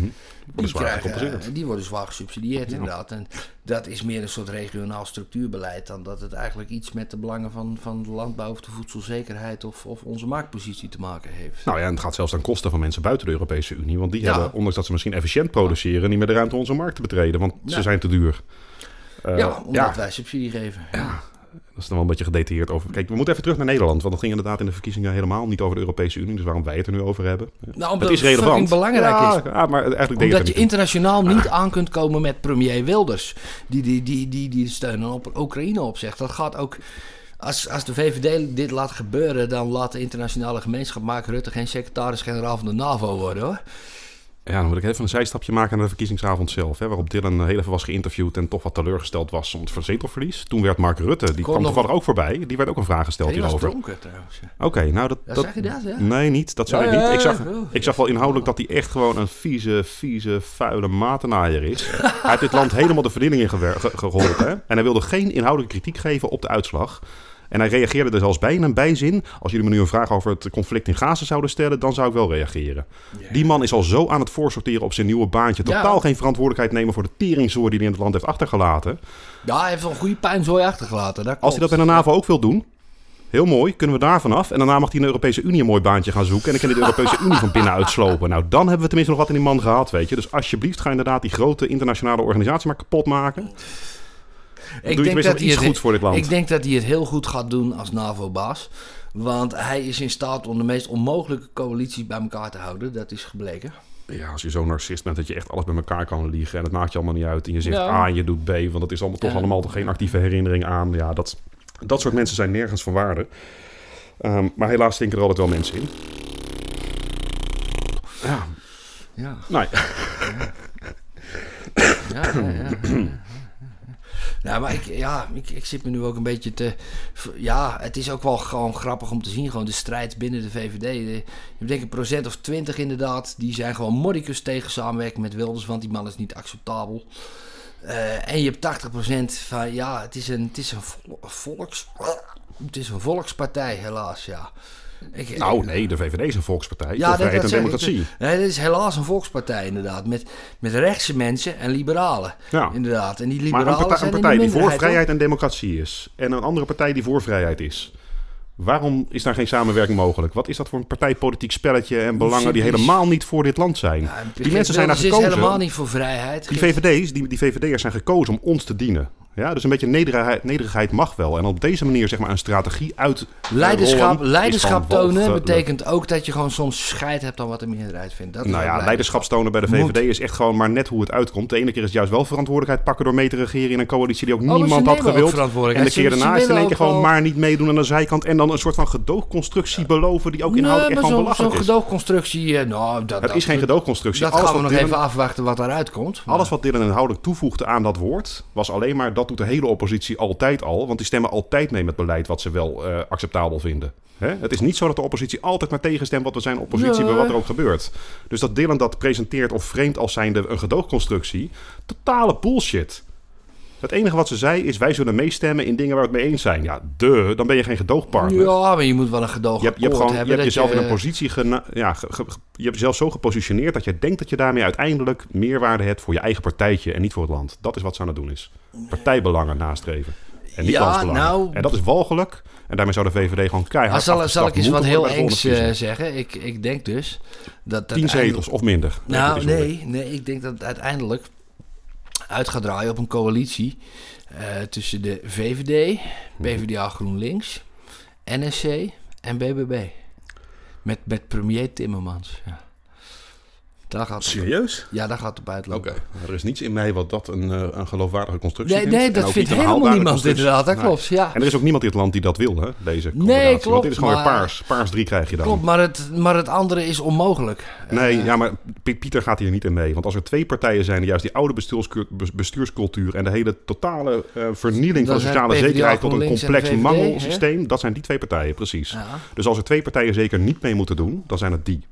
Worden die, krijgen, eh, die worden zwaar gesubsidieerd Ja. inderdaad. En dat is meer een soort regionaal structuurbeleid dan dat het eigenlijk iets met de belangen van, van de landbouw of de voedselzekerheid of, of onze marktpositie te maken heeft. Nou ja, en het gaat zelfs ten koste van mensen buiten de Europese Unie. Want die Ja. hebben, ondanks dat ze misschien efficiënt produceren, niet meer de ruimte om onze markt te betreden. Want ze Ja. zijn te duur. Eh, ja, omdat ja, wij subsidie geven. Dat is dan wel een beetje gedetailleerd over. Kijk, we moeten even terug naar Nederland. Want dat ging inderdaad in de verkiezingen helemaal niet over de Europese Unie. Dus waarom wij het er nu over hebben. Nou, omdat het is het relevant. fucking belangrijk ja, is. Ja, maar eigenlijk Omdat het je er toe. internationaal niet aan kunt komen met premier Wilders. Die, die, die, die, die steun op Oekraïne opzegt. Dat gaat ook. Als, als de VVD dit laat gebeuren, dan laat de internationale gemeenschap Mark Rutte geen secretaris-generaal van de NAVO worden hoor. Ja, dan moet ik even een zijstapje maken naar de verkiezingsavond zelf. Hè, waarop Dylan heel even was geïnterviewd en toch wat teleurgesteld was om het zetelverlies. Toen werd Mark Rutte, die kwam nog- toevallig ook voorbij. Die werd ook een vraag gesteld hierover. Oké, nou dat, Ja, dat... zag je dat, hè? Nee, niet. Dat zag Ja, ik niet. Ik zag, ik zag wel inhoudelijk dat hij echt gewoon een vieze, vieze, vuile matenaaier is. hij heeft dit land helemaal de verdiening in geholpen. Hè? En hij wilde geen inhoudelijke kritiek geven op de uitslag. En hij reageerde er zelfs bij in een bijzin. Als jullie me nu een vraag over het conflict in Gaza zouden stellen, dan zou ik wel reageren. Die man is al zo aan het voorsorteren op zijn nieuwe baantje. Ja. Totaal geen verantwoordelijkheid nemen voor de teringzooi die hij in het land heeft achtergelaten. Ja, hij heeft wel een goede puinzooi achtergelaten. Dat Als hij dat bij de NAVO ook wil doen, heel mooi, kunnen we daar vanaf. En daarna mag hij in de Europese Unie een mooi baantje gaan zoeken. En dan kan hij de Europese Unie van binnen uitslopen. Nou, dan hebben we tenminste nog wat in die man gehad, weet je. Dus alsjeblieft, ga inderdaad die grote internationale organisatie maar kapot maken. Ik Doe je tenminste dat iets hij het- goeds voor dit land. Ik denk dat hij het heel goed gaat doen als NAVO-baas. Want hij is in staat om de meest onmogelijke coalitie bij elkaar te houden. Dat is gebleken. Ja, als je zo'n narcist bent dat je echt alles bij elkaar kan liegen. En het maakt je allemaal niet uit. En je zegt Ja. A en je doet B. Want dat is allemaal toch Ja. allemaal toch geen actieve herinnering aan. Ja, dat, dat soort mensen zijn nergens van waarde. Ehm, maar helaas stinken er altijd wel mensen in. Ja, Ja, nou ja. ja, ja. Ja, maar ik, ja, ik, ik zit me nu ook een beetje te... Ja, het is ook wel gewoon grappig om te zien. Gewoon de strijd binnen de VVD. De- hebt denk ik een procent of twintig inderdaad. Die zijn gewoon mordicus tegen samenwerking met Wilders. Want die man is niet acceptabel. Eh, en je hebt 80% van... Ja, het is een, het is een vol- volks... Het is een volkspartij, helaas, ja. Ik, Nou, nee, de VVD is een volkspartij. ja, dat, vrijheid en ik. democratie. Nee, dit is helaas een volkspartij inderdaad. Met, met rechtse mensen en liberalen. Ja. Inderdaad. En die Maar liberalen een partij, zijn een partij de die voor vrijheid en democratie is. En een andere partij die voor vrijheid is. Waarom is daar geen samenwerking mogelijk? Wat is dat voor een partijpolitiek spelletje en belangen die helemaal niet voor dit land zijn? die mensen zijn daar Wilders is gekozen. helemaal niet voor vrijheid. Die VVD's, die, die VVD'ers zijn gekozen om ons te dienen. Ja, dus een beetje nederigheid, nederigheid mag wel. En op deze manier zeg maar een strategie uit Leiderschap, leiderschap tonen walgelijk. betekent ook dat je gewoon soms scheid hebt aan wat de meerderheid vindt. Dat Nou ja, leiderschap tonen bij de VVD Moet. is echt gewoon maar net hoe het uitkomt. De ene keer is juist wel verantwoordelijkheid pakken door mee te regeren in een coalitie die ook maar niemand had gewild. En de keer daarna is in één keer gewoon maar niet meedoen aan de zijkant. En dan een soort van gedoogconstructie beloven die ook inhoudelijk echt Nee, gewoon maar zo'n belachelijk zo'n is. gedoogconstructie, eh, nou, dat, Het dat, is geen gedoogconstructie. Dat Alles gaan we nog Dylan- even afwachten wat daaruit komt. Maar- Alles wat Dylan inhoudelijk toevoegde aan dat woord, was alleen maar dat doet de hele oppositie altijd al. Want die stemmen altijd mee met beleid wat ze wel eh, acceptabel vinden. Hè? Het is niet zo dat de oppositie altijd maar tegenstemt wat we zijn oppositie, Nee. bij wat er ook gebeurt. Dus dat Dylan dat presenteert of vreemd als zijnde een gedoogconstructie, totale bullshit. Het enige wat ze zei is wij zullen meestemmen in dingen waar we het mee eens zijn. Ja, de, dan ben je geen gedoogpartner. Ja, maar je moet wel een gedoog Je hebt, je hebt, gewoon, je hebben. hebt dat jezelf in een positie gena- ja, ge- ge- je hebt jezelf zo gepositioneerd dat je denkt dat je daarmee uiteindelijk meerwaarde hebt voor je eigen partijtje en niet voor het land. Dat is wat ze aan het doen is. Partijbelangen nastreven. En niet Ja, nou- en dat is walgelijk. En daarmee zou de VVD gewoon keihard Maar zal, zal ik eens wat heel engs eh, zeggen? Ik, ik denk dus dat... Tien zetels of minder. Nou, nee, nee, ik denk dat uiteindelijk uit gaat draaien op een coalitie eh, tussen de VVD, PvdA GroenLinks, NSC en BBB. Met, met premier Timmermans. Ja. Daar gaat het, Serieus? ja, daar gaat het op uitlopen. Oké. Er is niets in mij wat dat een, eh, een geloofwaardige constructie Nee, vindt. nee, dat vindt helemaal niemand inderdaad. Dat Nee. klopt, ja. En er is ook niemand in het land die dat wil, hè, deze combinatie. Want klopt, dit is gewoon weer maar- paars. Paars 3 krijg je dan. Klopt, maar het, maar het andere is onmogelijk. Nee, Eh, ja, maar Piet- Pieter gaat hier niet in mee. Want als er twee partijen zijn die juist die oude bestuurscu- bes- bestuurscultuur en de hele totale eh, vernieling van de sociale zekerheid tot een complex VVD, mangelsysteem, dat zijn die twee partijen, precies. ja. Dus als er twee partijen zeker niet mee moeten doen, dan zijn het die.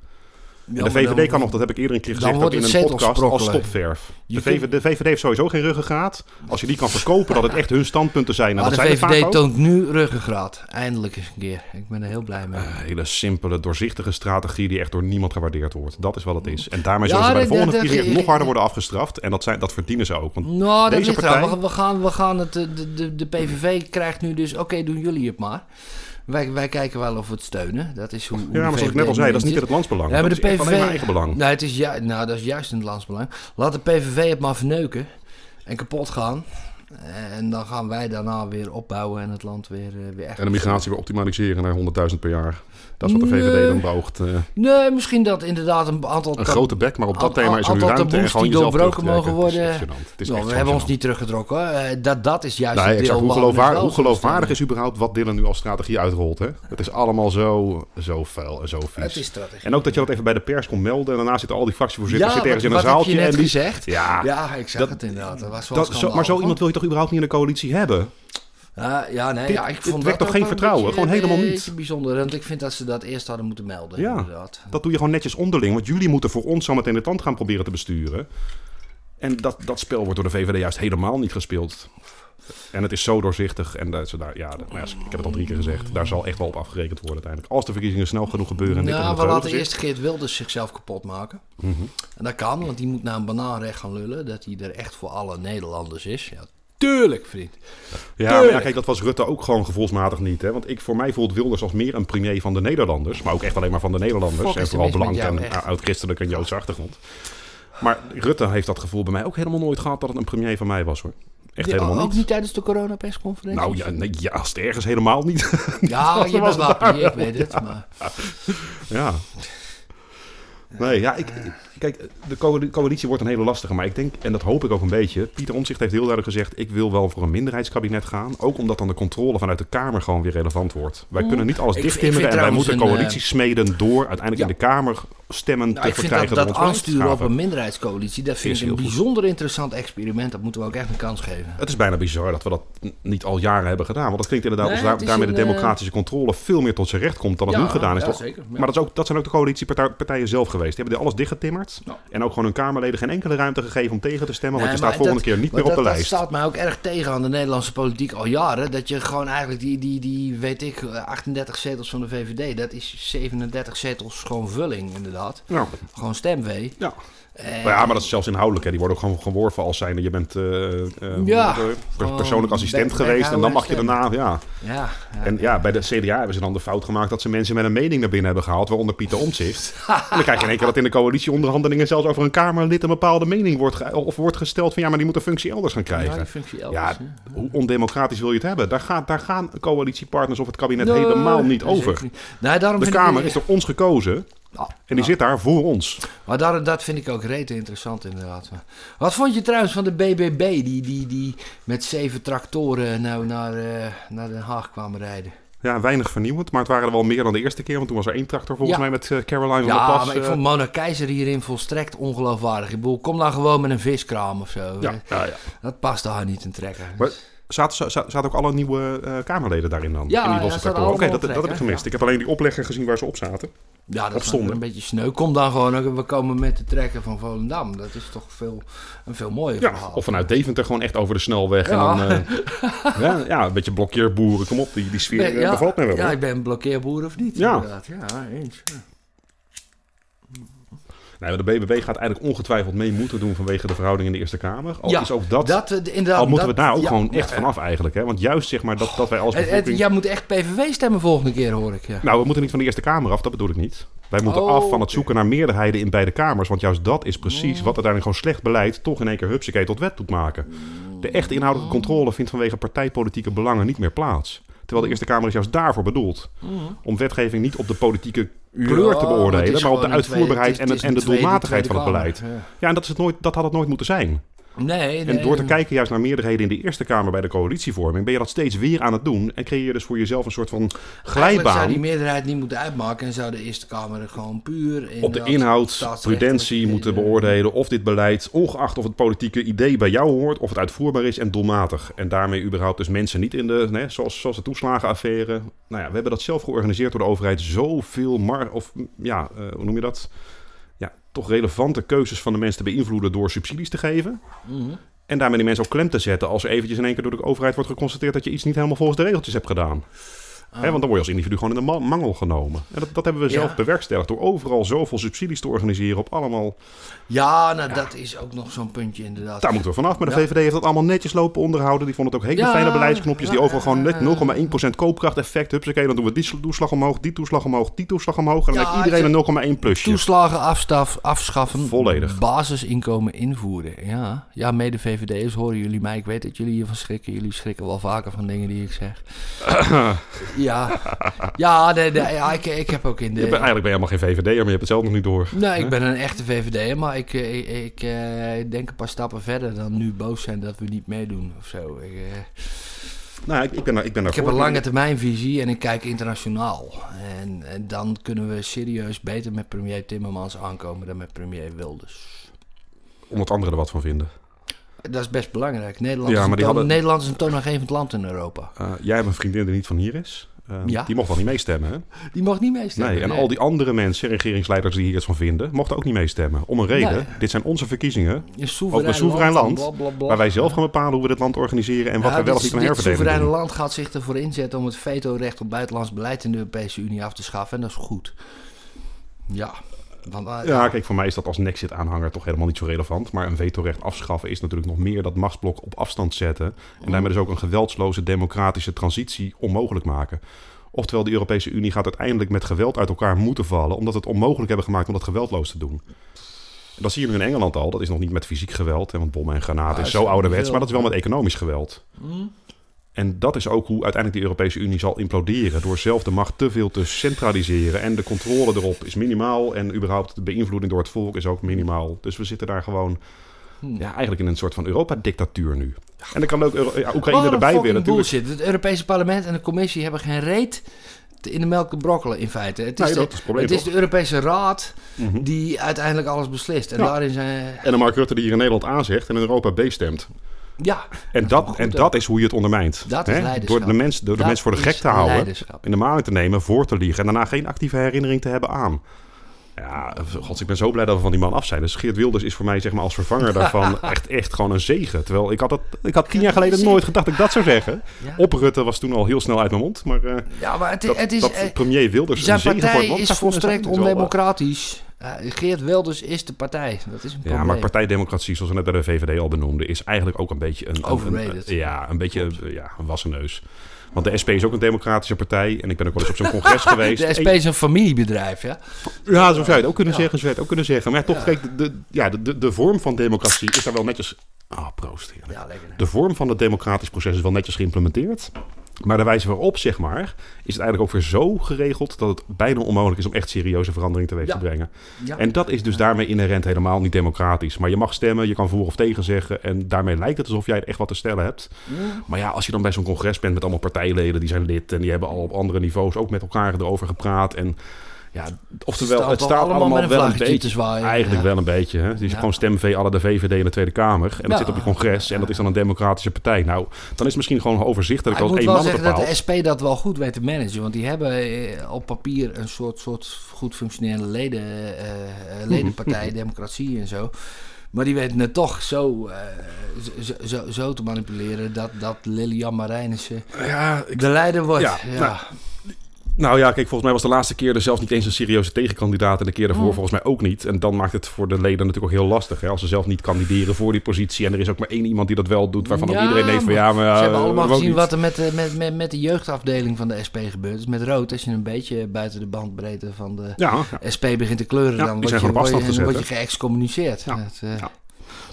En de VVD kan nog, dat heb ik eerder een keer gezegd, ook in een podcast, als stopverf. De VVD, de VVD heeft sowieso geen ruggengraat. Als je die kan verkopen dat het echt hun standpunten zijn. Maar de zijn VVD toont nu ruggengraat. Eindelijk eens een keer. Ik ben er heel blij mee. Een hele simpele, doorzichtige strategie die echt door niemand gewaardeerd wordt. Dat is wat het is. En daarmee zullen ze bij de volgende keer nog harder worden afgestraft. En dat, zijn, dat verdienen ze ook. Want nou, deze partij... We gaan, we gaan het, de, de, de PVV krijgt nu dus, oké, doen jullie het maar. Wij, wij kijken wel of we het steunen. Dat is hoe, hoe ja, maar zoals ik net al zei, dat is niet in het landsbelang. Ja, maar de PVV, eigen belang. Nee, het is, ja, nou, dat is juist in het landsbelang. Laat de PVV het maar verneuken en kapot gaan. En dan gaan wij daarna weer opbouwen en het land weer, uh, weer echt... En de migratie weer optimaliseren naar 100.000 per jaar. Dat is wat de VVD dan beoogt. Uh. Nee, misschien dat inderdaad een aantal... Een grote bek, maar op dat thema is er nu ruimte en gewoon die doorbroken mogen worden. Het is nou, we hebben ons niet teruggetrokken. Uh, dat, dat is juist nee, deel hoe, geloofwaardig, hoe geloofwaardig is überhaupt wat Dylan nu als strategie uitrolt. Hè? Het is allemaal zo, zo vuil en zo vies. Het is strategie. En ook dat je dat even bij de pers komt melden. En daarna zitten al die fractievoorzitters ja, zitten ergens in een zaaltje. en die, gezegd? Ja, ja, ik zeg het inderdaad. Dat was dat, zo, maar zo iemand wil je toch überhaupt niet in de coalitie hebben? Ja, ja, nee, ja, ik vond het toch geen vertrouwen? gewoon helemaal niet. bijzonder, want ik vind dat ze dat eerst hadden moeten melden. Ja, inderdaad. dat doe je gewoon netjes onderling. Want jullie moeten voor ons zometeen de tand gaan proberen te besturen. En dat, dat spel wordt door de VVD juist helemaal niet gespeeld. En het is zo doorzichtig. En dat ze daar, ja, nou ja, ik heb het al drie keer gezegd. Daar zal echt wel op afgerekend worden uiteindelijk. Als de verkiezingen snel genoeg gebeuren. En nou, we laten eerst Geert Wilders zichzelf kapot maken. Mm -hmm. En dat kan, want die moet naar een banaanrecht gaan lullen. Dat hij er echt voor alle Nederlanders is. Ja, Tuurlijk, vriend. Ja, maar ja, kijk, dat was Rutte ook gewoon gevoelsmatig niet. Hè? Want ik, voor mij voelt Wilders als meer een premier van de Nederlanders. Maar ook echt alleen maar van de Nederlanders. en vooral blank en oud-christelijk en Joodse achtergrond. Maar Rutte heeft dat gevoel bij mij ook helemaal nooit gehad dat het een premier van mij was hoor. Echt helemaal ook niet. Ook niet tijdens de coronapersconferentie? Nou ja, nee, ja, als het ergens helemaal niet. Ja, je bent wel ik weet het. Maar... Ja. Nee, ja, ik, kijk, de coalitie wordt een hele lastige. Maar ik denk, en dat hoop ik ook een beetje. Pieter Omtzigt heeft heel duidelijk gezegd: ik wil wel voor een minderheidskabinet gaan. Ook omdat dan de controle vanuit de Kamer gewoon weer relevant wordt. Wij kunnen niet alles dichttimmeren en wij moeten coalities uh, smeden door uiteindelijk in de Kamer stemmen nou, te verkrijgen. Ik vind dat, dat aansturen op een minderheidscoalitie, dat vind ik een bijzonder interessant experiment. Dat moeten we ook echt een kans geven. Het is bijna bizar dat we dat niet al jaren hebben gedaan. Want dat klinkt inderdaad nee, als daarmee de eh, democratische controle veel meer tot zijn recht komt dan het nu gedaan is. Ja, zeker, maar dat, is ook, dat zijn ook de coalitiepartijen zelf geweest. Die hebben alles dichtgetimmerd. En ook gewoon hun Kamerleden geen enkele ruimte gegeven om tegen te stemmen. want je staat volgende keer niet meer op de lijst. Dat staat mij ook erg tegen aan de Nederlandse politiek al jaren. Dat je gewoon eigenlijk die, die, die weet ik, 38 zetels van de VVD. Dat is 37 zetels gewoon vulling inderdaad. Ja. Gewoon stemwee. Ja. Ja, maar dat is zelfs inhoudelijk. Hè. Die worden ook gewoon geworven als zijnde. Je bent uh, uh, ja, persoonlijk assistent geweest en dan mag je daarna... Ja. Ja, ja. En ja, bij de CDA hebben ze dan de fout gemaakt dat ze mensen met een mening naar binnen hebben gehaald, waaronder Pieter Omtzigt. en dan krijg je in één keer dat in de coalitieonderhandelingen zelfs over een Kamerlid een bepaalde mening wordt, of wordt gesteld van ja, maar die moet een functie elders gaan krijgen. Ja, functie elders, ja, hoe ondemocratisch wil je het hebben? Daar, gaat, daar gaan coalitiepartners of het kabinet helemaal niet over. Nee, daarom de Kamer is door ons gekozen en die zit daar voor ons. Maar dat, dat vind ik ook rete interessant inderdaad. Wat vond je trouwens van de BBB die, die, die met zeven tractoren nou naar, uh, naar Den Haag kwamen rijden? Ja, weinig vernieuwend, maar het waren er wel meer dan de eerste keer. Want toen was er één tractor volgens mij met uh, Caroline van ja, der Pas. maar ik vond Mona Keizer hierin volstrekt ongeloofwaardig. Ik bedoel, kom dan gewoon met een viskraam of zo. Ja, ja, ja. Dat past daar niet in trekken. Maar, Zaten, zaten, ook alle nieuwe uh, Kamerleden daarin dan? Ja, in die losse ja, Oké, dat, dat, heb ik gemist. Ik heb alleen die oplegger gezien waar ze op zaten. Ja, dat is een beetje sneu. Kom dan gewoon, we komen met de trekker van Volendam. Dat is toch veel, een veel mooier ja, verhaal. Of vanuit Deventer gewoon echt over de snelweg. Ja, en dan, uh, ja, ja, een beetje blokkeerboeren. Kom op, die, die sfeer nee, ja, bevalt me wel. Ja, ik ben blokkeerboer of niet, ja. inderdaad. Ja, eens. Ja. Nee, de BBB gaat eigenlijk ongetwijfeld mee moeten doen vanwege de verhouding in de Eerste Kamer. Al is ook dat, dat eh, inderdaad, al moeten we daar ook gewoon echt vanaf eigenlijk. Hè? Want juist zeg maar dat, dat wij als bevolking... Jij moet echt PVV stemmen volgende keer, hoor ik. Ja. Nou, we moeten niet van de Eerste Kamer af, dat bedoel ik niet. Wij moeten oh, af van het zoeken naar meerderheden in beide kamers. Want juist dat is precies wat uiteindelijk gewoon slecht beleid... toch in één keer hupsakee tot wet doet maken. De echte inhoudelijke controle vindt vanwege partijpolitieke belangen niet meer plaats. Terwijl de Eerste Kamer is juist daarvoor bedoeld. Om wetgeving niet op de politieke kleur te beoordelen, maar op de uitvoerbaarheid en, en de doelmatigheid van het beleid. Ja, en dat, is het nooit, dat had het nooit moeten zijn. Nee, nee, en door te kijken juist naar meerderheden in de Eerste Kamer bij de coalitievorming, ben je dat steeds weer aan het doen. En creëer je dus voor jezelf een soort van glijbaan. Eigenlijk zou die meerderheid niet moeten uitmaken en zou de Eerste Kamer gewoon puur... Op de inhoud, prudentie moeten beoordelen of dit beleid, ongeacht of het politieke idee bij jou hoort, of het uitvoerbaar is en doelmatig. En daarmee überhaupt dus mensen niet in de, nee, zoals, zoals de toeslagenaffaire. Nou ja, we hebben dat zelf georganiseerd door de overheid. Zoveel, mar of ja, uh, hoe noem je dat? Toch relevante keuzes van de mensen te beïnvloeden door subsidies te geven. Mhm. En daarmee die mensen ook klem te zetten als er eventjes in één keer door de overheid wordt geconstateerd dat je iets niet helemaal volgens de regeltjes hebt gedaan. Ah. Want dan word je als individu gewoon in de ma- mangel genomen. En dat, dat hebben we zelf Ja. bewerkstelligd door overal zoveel subsidies te organiseren op allemaal... Ja, nou, dat is ook nog zo'n puntje inderdaad. Daar moeten we vanaf. Maar de Ja. VVD heeft dat allemaal netjes lopen onderhouden. Die vonden het ook hele fijne beleidsknopjes. Die overal gewoon net ja. 0,1% koopkracht-effect. Hupsakee, dan doen we die toeslag omhoog, die toeslag omhoog, die toeslag omhoog. En dan heeft iedereen een 0,1 plusje. Toeslagen afstaf, afschaffen. Volledig. Basisinkomen invoeren. Ja, ja mede VVD'ers horen jullie mij. Ik weet dat jullie hiervan schrikken. Jullie schrikken wel vaker van dingen die ik zeg. ja, ja, nee, nee, ja ik, ik heb ook in de... Je bent, eigenlijk ben je helemaal geen VVD'er, maar je hebt het zelf nog niet door. Nee, ik ben een echte VVD'er, maar ik, eh, ik, ik eh, denk een paar stappen verder dan nu boos zijn dat we niet meedoen of zo. Ik, eh, Nou, ik, ik ben, daar- ik ben ik heb een lange termijnvisie en ik kijk internationaal. En, en dan kunnen we serieus beter met premier Timmermans aankomen dan met premier Wilders. Omdat anderen er wat van vinden. Dat is best belangrijk. Nederland, Ja, is, een maar die toon- hadden- Nederland is een toonaangevend land in Europa. Jij hebt een vriendin die niet van hier is. Eh, Ja. Die mocht wel niet meestemmen, hè? Die mag niet meestemmen. Nee, en al die andere mensen, regeringsleiders die hier iets van vinden, mochten ook niet meestemmen. Om een reden. Nee. Dit zijn onze verkiezingen, soeverein, ook een soeverein land, bla, bla, bla. waar wij zelf gaan bepalen hoe we dit land organiseren en wat we wel of niet aan dit herverdeling soevereine doen. land gaat zich ervoor inzetten om het vetorecht op buitenlands beleid in de Europese Unie af te schaffen. En dat is goed. Ja. Want, eh, Ja, kijk, voor mij is dat als Nexit-aanhanger toch helemaal niet zo relevant. Maar een vetorecht afschaffen is natuurlijk nog meer dat machtsblok op afstand zetten. En daarmee dus ook een geweldsloze democratische transitie onmogelijk maken. Oftewel, de Europese Unie gaat uiteindelijk met geweld uit elkaar moeten vallen, omdat we het onmogelijk hebben gemaakt om dat geweldloos te doen. En dat zie je nu in Engeland al. Dat is nog niet met fysiek geweld, hè, want bommen en granaten is zo ouderwets, maar dat is wel met economisch geweld. Hm? En dat is ook hoe uiteindelijk de Europese Unie zal imploderen. Door zelf de macht te veel te centraliseren. En de controle erop is minimaal. En überhaupt de beïnvloeding door het volk is ook minimaal. Dus we zitten daar gewoon Hm. ja, eigenlijk in een soort van Europa-dictatuur nu. En dan kan ook Euro- ja, Oekraïne erbij willen bullshit. Het Europese parlement en de commissie hebben geen reet in de melk te brokkelen in feite. Het is, Nee, de, is het probleem, het is de Europese raad Mhm. die uiteindelijk alles beslist. En Ja. daarin zijn... En een Mark Rutte die hier in Nederland A zegt en in Europa B stemt. Ja, En dat, en dat is hoe je het ondermijnt. Dat is Hè? leiderschap. Door de mens, door de Dat mens voor de gek te houden. In de maling te nemen, voor te liegen. En daarna geen actieve herinnering te hebben aan. Ja, gods, ik ben zo blij dat we van die man af zijn. Dus Geert Wilders is voor mij zeg maar, als vervanger daarvan echt, echt gewoon een zegen. Terwijl ik had, dat, ik had tien jaar geleden nooit gedacht dat ik dat zou zeggen. Ja. Op Rutte was toen al heel snel uit mijn mond. Maar eh, ja maar het, dat, het is... dat eh, premier Wilders zijn een zegen voor het land is volstrekt wel, eh, ondemocratisch. Geert Wilders is de partij. Dat is een probleem. Ja, maar partijdemocratie, zoals we net bij de VVD al benoemden, is eigenlijk ook een beetje een... Overrated. Een, ja, een beetje eh, ja, een wassen neus. Want de SP is ook een democratische partij. En ik ben ook wel eens op zo'n congres geweest. De SP is een familiebedrijf, ja. Ja, zo zou je het ook kunnen Ja. zeggen. Zou je het ook kunnen zeggen. Maar ja, toch, Ja. kijk, de, de, ja, de, de, vorm van democratie is daar wel netjes... Ah, proost. heerlijk. Ja, lekker. De vorm van het democratisch proces is wel netjes geïmplementeerd. Maar de wijze waarop, zeg maar, is het eigenlijk ook weer zo geregeld... dat het bijna onmogelijk is om echt serieuze verandering teweeg Ja. te brengen. Ja. En dat is dus daarmee inherent helemaal niet democratisch. Maar je mag stemmen, je kan voor of tegen zeggen... en daarmee lijkt het alsof jij echt wat te stellen hebt. Maar ja, als je dan bij zo'n congres bent met allemaal partijleden... die zijn lid en die hebben al op andere niveaus ook met elkaar erover gepraat... en ja, oftewel, Staat het staat allemaal allemaal, met een wel een beetje... te zwaaien. Eigenlijk Ja. wel een beetje. Hè? Het is Ja. gewoon stemvee alle de VVD in de Tweede Kamer. En dat Ja. zit op je congres. En dat is dan een democratische partij. Nou, dan is het misschien gewoon overzichtelijk ik als moet één wel man het zeggen dat de SP dat wel goed weet te managen. Want die hebben eh, op papier een soort, soort goed functionerende leden, eh, eh, ledenpartij, democratie en zo. Maar die weten het toch zo, eh, zo, zo, zo te manipuleren dat, dat Lilian Marijnissen Ja, ik de leider wordt. Ja, Ja, nou, Nou ja, kijk, volgens mij was de laatste keer er zelfs niet eens een serieuze tegenkandidaat. En de keer daarvoor Mm. volgens mij ook niet. En dan maakt het voor de leden natuurlijk ook heel lastig. Hè? Als ze zelf niet kandideren voor die positie. En er is ook maar één iemand die dat wel doet. Waarvan ook iedereen denkt van ja, maar... Ze ja, hebben allemaal gezien niet. wat er met de, met, met, met de jeugdafdeling van de SP gebeurt. Dus met rood, als je een beetje buiten de bandbreedte van de Ja, ja. SP begint te kleuren, dan word je, word, je, gezet, word je geëxcommuniceerd. Ja. Eh, Ja.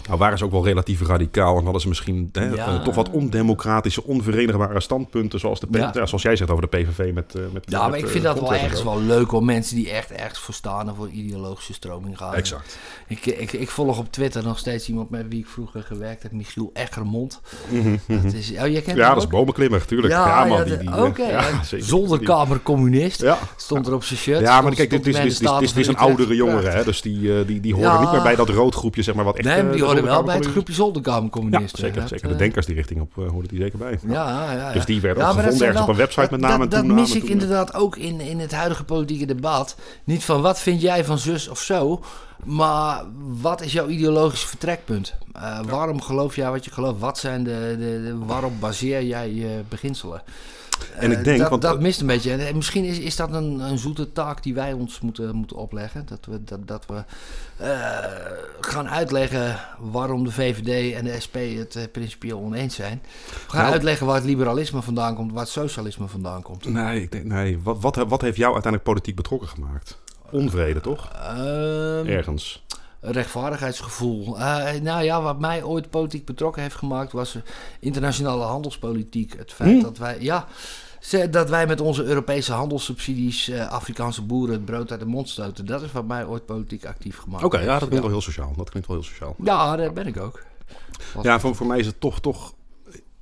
Nou waren ze ook wel relatief radicaal. En hadden ze misschien hè, Ja. eh, toch wat ondemocratische, onverenigbare standpunten. Zoals, de P- Ja. ja, zoals jij zegt over de PVV met... eh, met Ja, met, maar ik eh, vind dat wel ergens wel leuk om mensen die echt ergens voor staan en voor ideologische stroming gaan. Exact. Ik, ik, ik volg op Twitter nog steeds iemand met wie ik vroeger gewerkt heb, Michiel Eggermond. Mhm. Dat is, oh, jij kent Ja, dat is bomenklimmer, tuurlijk. Ja, man. die, eh, oké, stond er op zijn shirt. Ja, maar kijk, dit, is, dit, is- dit is Staten een oudere jongere, hè? Dus die, eh, die, die horen niet meer bij dat roodgroepje, zeg maar, wat echt... Nee, eh, maar die de hoorde wel bij het groepje Zolderkamercommunisten. Ja, zeker. Dat, zeker. eh, De denkers die richting op uh, hoorden die zeker bij. Ja, ja, ja. Dus die werden gevonden ergens op een website met naam en dat, dat mis ik toen- inderdaad ook in, in het huidige politieke debat. Niet van wat vind jij van zus of zo, maar wat is jouw ideologische vertrekpunt? Eh, Waarom geloof jij wat je gelooft? Wat zijn de, de, de- waarop baseer jij je beginselen? En ik Eh, denk, dat, want- dat mist een beetje. En misschien is, is dat een, een zoete taak die wij ons moeten, moeten opleggen. Dat we, dat, dat we eh, gaan uitleggen waarom de VVD en de SP het eh, principieel oneens zijn. We gaan Nou- uitleggen waar het liberalisme vandaan komt, waar het socialisme vandaan komt. Nee, ik denk, nee. Wat, wat, wat heeft jou uiteindelijk politiek betrokken gemaakt? Onvrede, toch? Ehm, Ergens. Rechtvaardigheidsgevoel. Eh, nou ja, wat mij ooit politiek betrokken heeft gemaakt was eh, internationale handelspolitiek. Het feit Hm? dat wij, ja, dat wij met onze Europese handelssubsidies eh, Afrikaanse boeren het brood uit de mond stoten. Dat is wat mij ooit politiek actief gemaakt Oké, ja, dat klinkt wel heel sociaal. Dat klinkt wel heel sociaal. Ja, dat ben ik ook. Was- Ja, voor, voor mij is het toch, toch...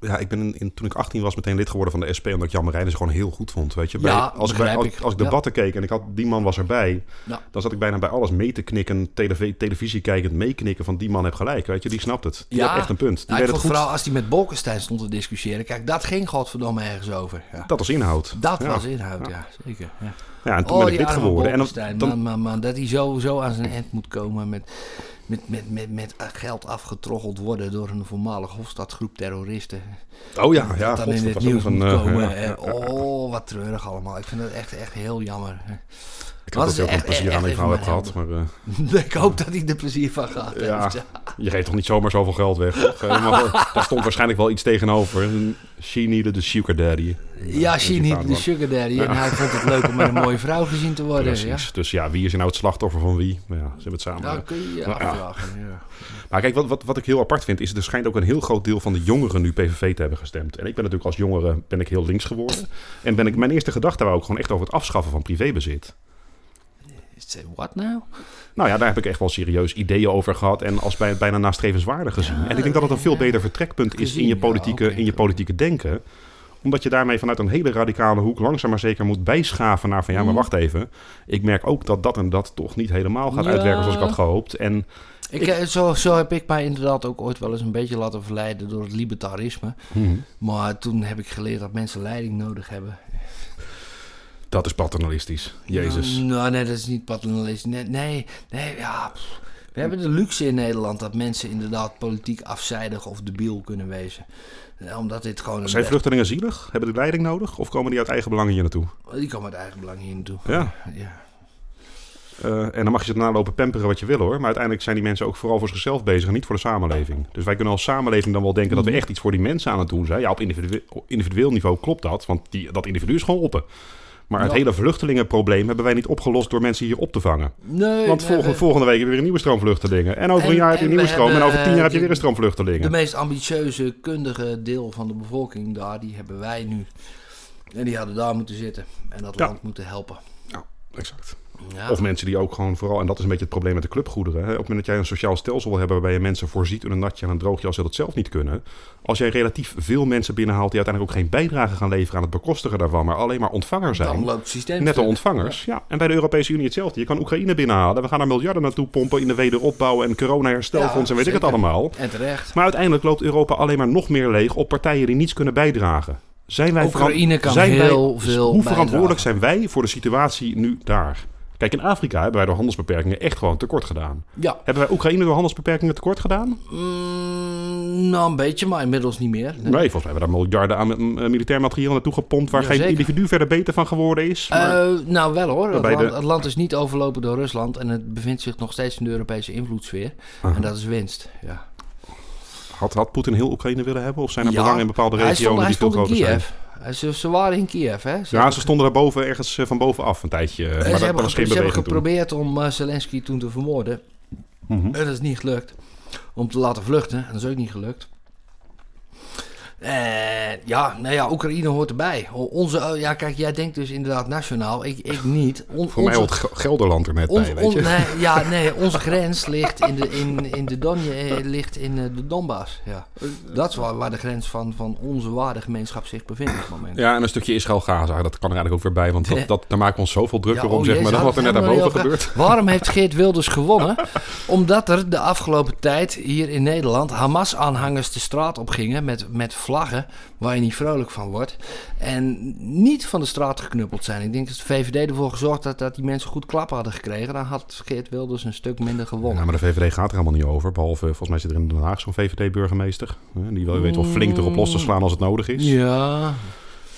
Ja, ik ben in, in- toen ik 18 was meteen lid geworden van de SP... omdat ik Jan Marijnissen gewoon heel goed vond, weet je. Bij- Ja, als, ik bij, als, ik. als ik Ja. debatten keek en ik had, die man was erbij... Ja. dan zat ik bijna bij alles mee te knikken... televisie, televisie kijkend meeknikken van die man heeft gelijk, weet je. Die snapt het. Die had echt een punt. Die Nou, ik vond het vooral als hij met Bolkestein stond te discussiëren. Kijk, dat ging godverdomme ergens over. Ja. Dat was inhoud. Dat was inhoud, ja, zeker. Ja. Ja, en toen oh, ben ik arme geworden. En dan, man, man, man, dat hij zo, zo aan zijn end moet komen met, met, met, met, met geld afgetroggeld worden door een voormalig Hofstadgroep terroristen. oh ja, ja. dat dan in het nieuws moet een, eh, komen. ja, En, ja, ja. oh, wat treurig allemaal. Ik vind dat echt, echt heel jammer. Ik Wat had is ook een echt- plezier aan die even vrouw mijn gehad. Maar eh, ik hoop dat hij er plezier van gaat. Ja. je geeft toch niet zomaar zoveel geld weg? toch? Eh, maar daar stond waarschijnlijk wel iets tegenover. She needed a sugar daddy. Ja, Dat she de wel. sugar daddy. En hij vond het leuk om met een mooie vrouw gezien te worden. Ja. Dus ja, wie is nou het slachtoffer van wie? Maar ja, ze hebben het samen. dat kun je je Ja. afvragen. Ja. Maar kijk, wat, wat, wat ik heel apart vind, is er schijnt ook een heel groot deel van de jongeren nu PVV te hebben gestemd. En ik ben natuurlijk als jongere ben ik heel links geworden. En ben ik, mijn eerste gedachte wou ook gewoon echt over het afschaffen van privébezit. Say what nou? Nou ja, daar heb ik echt wel serieus ideeën over gehad en als bij, bijna nastrevenswaardig gezien. en ik denk dat het een veel beter vertrekpunt is in je politieke, in je politieke denken. Omdat je daarmee vanuit een hele radicale hoek langzaam maar zeker moet bijschaven naar van ja, maar Mm. wacht even. Ik merk ook dat dat en dat toch niet helemaal gaat Ja. uitwerken zoals ik had gehoopt. En Ik, eh, zo, zo heb ik mij inderdaad ook ooit wel eens een beetje laten verleiden door het libertarisme. Maar toen heb ik geleerd dat mensen leiding nodig hebben. Dat is paternalistisch. Jezus. Nou, nou, nee, dat is niet paternalistisch. Nee, nee, nee ja. We hebben de luxe in Nederland dat mensen inderdaad politiek afzijdig of debiel kunnen wezen. Eh, Omdat dit gewoon... Zijn vluchtelingen zielig? Hebben die leiding nodig? Of komen die uit eigen belang hier naartoe? Die komen uit eigen belang hier naartoe. Ja. ja. Eh, en dan mag je ze daarna lopen pamperen wat je wil hoor. Maar uiteindelijk zijn die mensen ook vooral voor zichzelf bezig en niet voor de samenleving. Dus wij kunnen als samenleving dan wel denken dat we echt iets voor die mensen aan het doen zijn. Ja, op individue- individueel niveau klopt dat. Want die, dat individu is gewoon open. Maar het hele vluchtelingenprobleem hebben wij niet opgelost door mensen hier op te vangen. Nee, Want nee, volgende, we- volgende week heb je weer een nieuwe stroom vluchtelingen. En over En- een jaar heb je en een nieuwe we stroom. En hebben, over tien jaar heb je eh, weer een stroom vluchtelingen. de meest ambitieuze, kundige deel van de bevolking daar, die hebben wij nu. En die hadden daar moeten zitten en dat Ja. land moeten helpen. Ja, exact. Ja. Of mensen die ook gewoon vooral, en dat is een beetje het probleem met de clubgoederen. Hè? Op het moment dat jij een sociaal stelsel wil hebben waarbij je mensen voorziet in een natje en een droogje als ze dat zelf niet kunnen. Als jij relatief veel mensen binnenhaalt die uiteindelijk ook geen bijdrage gaan leveren aan het bekostigen daarvan, maar alleen maar ontvanger dan zijn. loopt het systeem stuk. ontvangers. Ja. En bij de Europese Unie hetzelfde. Je kan Oekraïne binnenhalen. We gaan er miljarden naartoe pompen in de wederopbouw en corona-herstelfonds en weet ik het allemaal. En terecht. Maar uiteindelijk loopt Europa alleen maar nog meer leeg op partijen die niets kunnen bijdragen. Zijn wij Oekraïne kan zijn heel wij, veel Hoe verantwoordelijk bijdragen. zijn wij voor de situatie nu daar? Kijk, in Afrika hebben wij door handelsbeperkingen echt gewoon tekort gedaan. Ja. Hebben wij Oekraïne door handelsbeperkingen tekort gedaan? Mm, nou, een beetje, maar inmiddels niet meer. Nee, volgens mij hebben we daar miljarden aan eh, militair materiaal naartoe gepompt... waar geen individu verder beter van geworden is. Maar- Eh, nou, wel hoor. Het land, de- het land is niet overlopen door Rusland en het bevindt zich nog steeds in de Europese invloedssfeer. En dat is winst. Ja. had, had Poetin heel Oekraïne willen hebben? Of zijn er Ja, belangen in bepaalde regionen hij die veel groter zijn? Kiev. Hij- Ze, ze waren in Kiev, hè? Ze Ja, ze stonden daar boven ergens eh, van bovenaf een tijdje. eh, Maar ze dat hebben, was gepro- geen ze hebben toen. geprobeerd om eh, Zelensky toen te vermoorden. En dat is niet gelukt. Om te laten vluchten. En dat is ook niet gelukt. Eh, ja, nou ja, Oekraïne hoort erbij. Onze, oh, ja, kijk, jij denkt dus inderdaad nationaal. Ik, ik niet. On- Voor mij hoort Ge- Gelderland er net bij, weet on- je. nee, ja, nee, onze grens ligt in de, in, in de, Donje, eh, ligt in eh, de Donbass. Ja. Dat is waar, waar de grens van, van onze waardegemeenschap zich bevindt op het moment. Ja, en een stukje Israël-Gaza, dat kan er eigenlijk ook weer bij. Want dat, dat, daar maken we ons zoveel drukker Ja, om, oh zeg maar, dan wat er net daarboven helemaal gebeurt. Waarom heeft Geert Wilders gewonnen? Omdat er de afgelopen tijd hier in Nederland Hamas-aanhangers de straat op gingen met, met vlaggen waar je niet vrolijk van wordt. En niet van de straat geknuppeld zijn. Ik denk dat de VVD ervoor gezorgd had dat die mensen goed klappen hadden gekregen. Dan had Geert Wilders een stuk minder gewonnen. Ja, maar de VVD gaat er helemaal niet over. Behalve, volgens mij zit er in Den Haag zo'n VVD-burgemeester. Die wel weet wel flink erop los te slaan als het nodig is. Ja,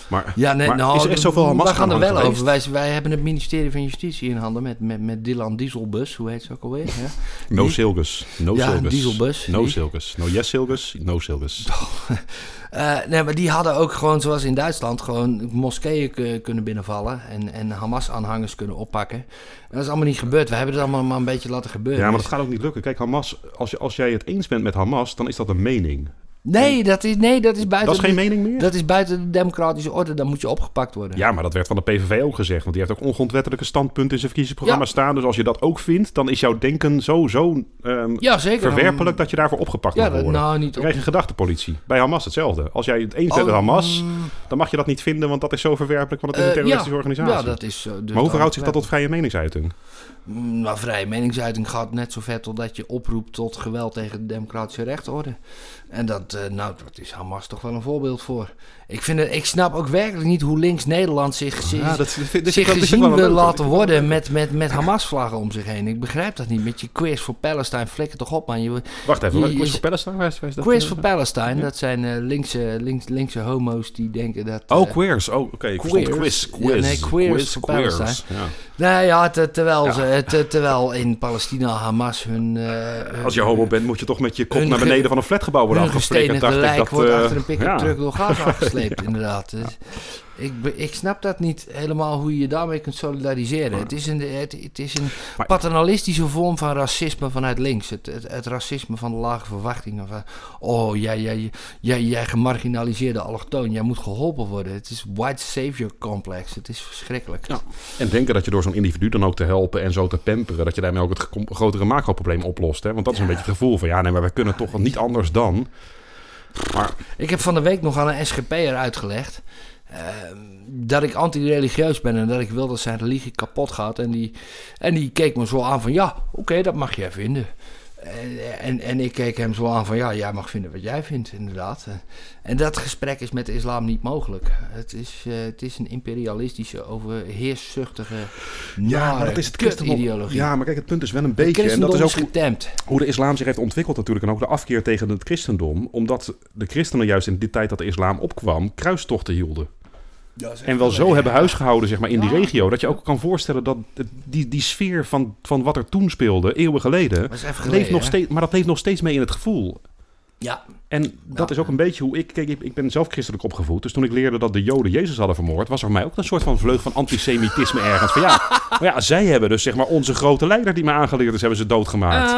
Maar, ja nee, maar nou, is er echt zoveel Hamas wij gaan er wel over. Wij, wij hebben het ministerie van Justitie in handen met, met, met Dylan Dieselbus. Hoe heet ze ook alweer? Ja. No Silgus. No Ja, Silgus. dieselbus. No Die- Silgus. No Yes Silgus. No Silgus. Eh, nee, maar die hadden ook gewoon, zoals in Duitsland, gewoon moskeeën kunnen binnenvallen en, en Hamas-aanhangers kunnen oppakken. En dat is allemaal niet gebeurd. We hebben het allemaal maar een beetje laten gebeuren. Ja, maar dat gaat ook niet lukken. Kijk, Hamas, als, je, als jij het eens bent met Hamas, dan is dat een mening. Nee, dat is, nee, dat is buiten. Dat is geen de, mening meer? dat is buiten de democratische orde. Dan moet je opgepakt worden. Ja, maar dat werd van de PVV ook gezegd. Want die heeft ook ongrondwettelijke standpunten in zijn verkiezingsprogramma Ja. staan. Dus als je dat ook vindt, dan is jouw denken zo, zo ehm, Ja, zeker. verwerpelijk dat je daarvoor opgepakt Ja, mag dat, worden. nou niet Dan krijg je een gedachtepolitie. Bij Hamas hetzelfde. Als jij het eens bent met Oh, Hamas, dan mag je dat niet vinden, want dat is zo verwerpelijk, want het is eh, een terroristische ja, organisatie. Ja, dat is zo. Dus maar hoe verhoudt zich dat tot vrije meningsuiting? Mm, Nou, vrije meningsuiting gaat net zo ver totdat je oproept tot geweld tegen de democratische rechtsorde. En dat, eh, nou, is Hamas toch wel een voorbeeld voor. Ik, vind het, ik snap ook werkelijk niet hoe links Nederland zich, zich, Ja, dat zich gezien wil laten worden met, met, met Hamas-vlaggen om zich heen. Ik begrijp dat niet. Met je Quiz for Palestine, flikker toch op man. Je, Wacht even, je- is voor Palestine? Waar is, waar is dat? Quiz for Palestine, dat zijn eh, linkse, links, linkse homo's die denken dat... Oh, eh, queers. Oh, oké. Queers. quiz. Ja, Quiz. nee, queers Quiz, voor queers. Palestine. Ja. Nou ja, te- terwijl, ze, te- terwijl in Palestina Hamas hun... eh, hun- Als je homo bent, moet je toch met je kop Hun naar beneden van een flatgebouw worden Hun afgeflikkerd. ik lijk dat, wordt achter een pick-up truck door Gaza gesleept, inderdaad. Dus ik, ik snap dat niet helemaal hoe je je daarmee kunt solidariseren. Het is een, het, het is een Maar- paternalistische vorm van racisme vanuit links. Het, het, het racisme van de lage verwachtingen. Van, oh, jij, jij, jij, jij gemarginaliseerde allochtoon, jij moet geholpen worden. Het is white savior complex. Het is verschrikkelijk. Ja. En denken dat je door zo'n individu dan ook te helpen en zo te pamperen, dat je daarmee ook het grotere macro-probleem oplost. Hè? Want dat is een beetje het gevoel van, ja, nee, maar we kunnen toch niet anders dan. Maar Ik heb van de week nog aan een SGP'er uitgelegd. ehm, dat ik anti-religieus ben en dat ik wil dat zijn religie kapot gaat. En die, en die keek me zo aan van ja, oké, dat mag jij vinden. En, en, en ik keek hem zo aan van ja, jij mag vinden wat jij vindt, inderdaad. En dat gesprek is met de islam niet mogelijk. Het is, eh, het is een imperialistische, overheerszuchtige, ja, maar dat is het christendom. ideologie. Ja, maar kijk, het punt is wel een beetje. En dat is ook is getemd. hoe de islam zich heeft ontwikkeld natuurlijk. En ook de afkeer tegen het christendom. Omdat de christenen juist in die tijd dat de islam opkwam, kruistochten hielden. En wel zo hebben huisgehouden zeg maar, in die Ja. regio. Dat je ook kan voorstellen dat die, die sfeer van, van wat er toen speelde, eeuwen geleden, leeft nog steeds, maar dat leeft nog steeds mee in het gevoel. Ja, En dat is ook een beetje hoe ik... Kijk, ik, ik ben zelf christelijk opgevoed. Dus toen ik leerde dat de Joden Jezus hadden vermoord... was er voor mij ook een soort van vleug van antisemitisme ergens. Van ja, maar ja, zij hebben dus zeg maar onze grote leider die me aangeleerd is... hebben ze doodgemaakt.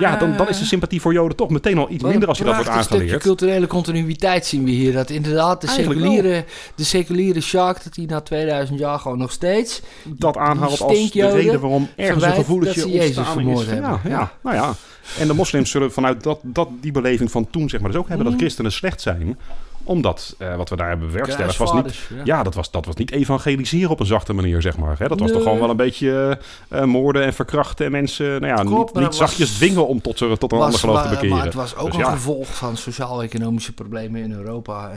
ja, dan, dan is de sympathie voor Joden toch meteen al iets minder als je dat wordt aangeleerd. culturele continuïteit zien we hier. Dat inderdaad de Eigenlijk seculiere, de seculiere Shark, dat hij na 2000 jaar gewoon nog steeds... Dat aanhaalt als de reden waarom ergens een gevoeletje ze Jezus is. vermoord Ja, hebben. ja, Ja. nou ja. En de moslims zullen vanuit dat, dat, die beleving van toen zeg maar dus ook hebben... Mhm. dat christenen slecht zijn. Omdat eh, wat we daar hebben bewerkstelligd was niet... Ja, dat was, dat was niet evangeliseren op een zachte manier, zeg maar. Hè? Dat was toch gewoon wel een beetje eh, eh, moorden en verkrachten en mensen nou ja, Klopt, niet, niet dat was- zachtjes dwingen om tot, tot een ander geloof te bekeren. maar het was ook Dus een ja. gevolg van sociaal-economische problemen in Europa.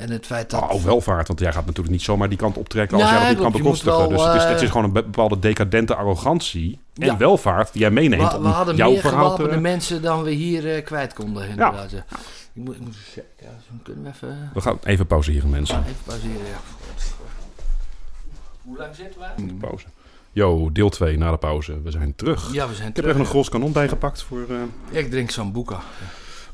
En, het feit dat... Oh, welvaart, want jij gaat natuurlijk niet zomaar die kant optrekken als Ja, jij dat niet kan bekostigen. wel, dus het is, eh, het is gewoon een be- bepaalde decadente arrogantie en Ja. welvaart die jij meeneemt we, we hadden jouw meer gewapende te... mensen dan we hier eh, kwijt konden, inderdaad. ja. Ik moet, ik moet. Ja, zo kunnen we even, We gaan even pauzeren, mensen. even pauzeren. Ja. Hoe lang zitten wij? Pauze. Yo, deel 2 na de pauze. We zijn terug. Ja, we zijn Ik heb er even een gros kanon bij gepakt voor... eh, Ik drink zo'n boeka.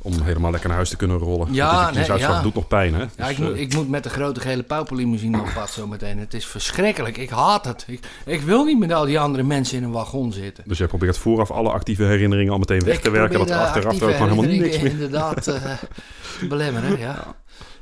Om helemaal lekker naar huis te kunnen rollen. Ja, die nee, ja. doet nog pijn, hè? Ja, Dus, ik, moet, eh, ik moet met de grote gele pauperlimousine op pad zometeen. Het is verschrikkelijk. Ik haat het. Ik, ik wil niet met al die andere mensen in een wagon zitten. dus jij probeert vooraf alle actieve herinneringen al meteen weg Ik te werken. Dat er achteraf er ook helemaal niks meer... inderdaad te belemmeren, ja.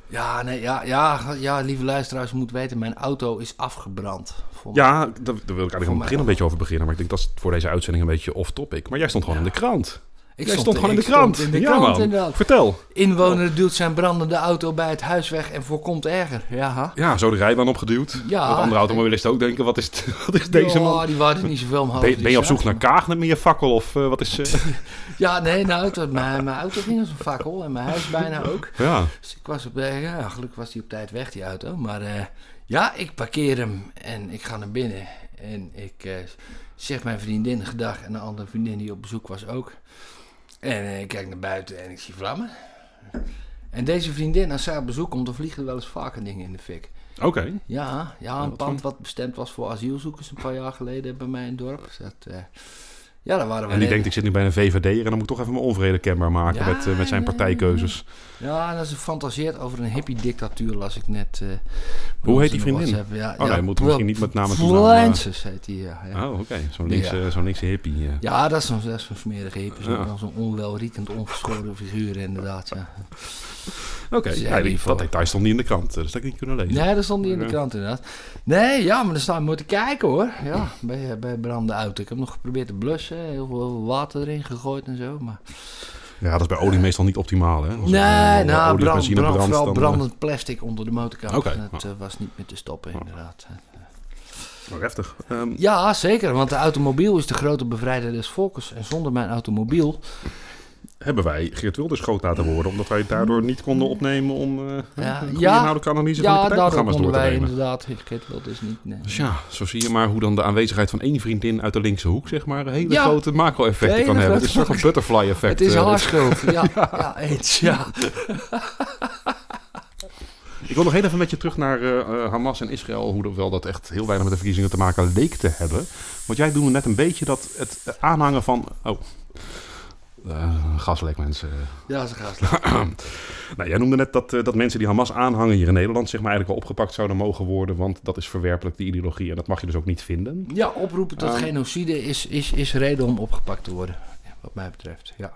Ja, nee, ja, ja, ja, lieve luisteraars, je moet weten, mijn auto is afgebrand. Ja, daar, daar wil ik eigenlijk aan het begin een beetje over beginnen. Maar ik denk dat is voor deze uitzending een beetje off-topic. Maar jij stond gewoon Ja. in de krant. Ik jij stond gewoon in de krant. in de ja, krant, man. inderdaad. Vertel. Inwoner duwt zijn brandende auto bij het huis weg en voorkomt erger. Ja, Ja, zo de rijbaan opgeduwd. Ja. Dat andere automobilisten ook denken, wat is, het- wat is deze Ja, man? die waren niet zoveel omhoog. Ben, je- die ben je op zoek zaak. naar kaag met je fakkel of eh, wat is... eh, Ja, nee, nou, het mijn, mijn auto ging als een fakkel en mijn huis bijna ook. ja, Dus ik was op, ja, gelukkig was hij op tijd weg, die auto. Maar eh, ja, ik parkeer hem en ik ga naar binnen. En ik zeg mijn vriendin gedag en een andere vriendin die op bezoek was ook. En eh, ik kijk naar buiten en ik zie vlammen. En deze vriendin, als zij op bezoek komt, dan vliegen er wel eens vaker dingen in de fik. oké. Ja, ja een wat pand wat bestemd was voor asielzoekers een paar jaar geleden bij mij in het dorp. Dus Dat, eh, ja, daar waren we En die denkt, ik zit nu bij een VVD en dan moet ik toch even mijn onvrede kenbaar maken Ja, met, eh, met zijn partijkeuzes. Ja, dat ze fantaseert over een hippie-dictatuur, las ik net. eh, Hoe heet die in de vriendin? Ja, Oh ja, nee, moeten we misschien niet met toenaam, Francis heet die, ja. Ja, Oh, oké. Zo'n linkse, Ja. zo'n linkse hippie. ja. ja dat is zo'n is smerige hippie. Zo'n onwelriekend, ongeschoren figuur inderdaad, ja. Oké, Dus ja, die- dat detail stond niet in de krant, dus dat heb ik niet kunnen lezen. Nee, dat stond niet in de krant inderdaad. Nee, ja, maar dan staan we moeten kijken hoor. Ja, bij, bij brandende auto. Ik heb nog geprobeerd te blussen, heel veel water erin gegooid en zo, maar... Ja, dat is bij olie meestal niet optimaal, hè? Als Nee, eh, nou, olie brand, benzine brand, brandt, vooral eh, brandend plastic onder de motorkap. Oké, Dat ja. eh, was niet meer te stoppen inderdaad. oh, heftig. Ehm, Ja, zeker, want de automobiel is de grote bevrijder des volkes. En zonder mijn automobiel... hebben wij Geert Wilders groot laten worden, omdat wij daardoor niet konden opnemen om eh Ja, een ja. inhoudelijke analyse van de Ja, partijprogramma's door te wij nemen. inderdaad... Geert wil dus niet... Nee. Dus ja, zo zie je maar hoe dan de aanwezigheid van één vriendin uit de linkse hoek, zeg maar, hele Ja. grote macro-effecten kan hebben. Het is een soort van butterfly-effect. Het is eh, haar schuld. Ja, ja, eens. Ja. Ik wil nog heel even met je terug naar eh, Hamas en Israël, hoewel dat echt heel weinig met de verkiezingen te maken leek te hebben. Want jij doet net een beetje dat het aanhangen van... Oh, Eh gaslek mensen. Ja, ze. Nou, jij noemde net dat, eh, dat mensen die Hamas aanhangen hier in Nederland zeg maar eigenlijk wel opgepakt zouden mogen worden, want dat is verwerpelijk, die ideologie, en dat mag je dus ook niet vinden. Ja, oproepen tot Ehm. genocide is, is, is reden om opgepakt te worden. Wat mij betreft, ja.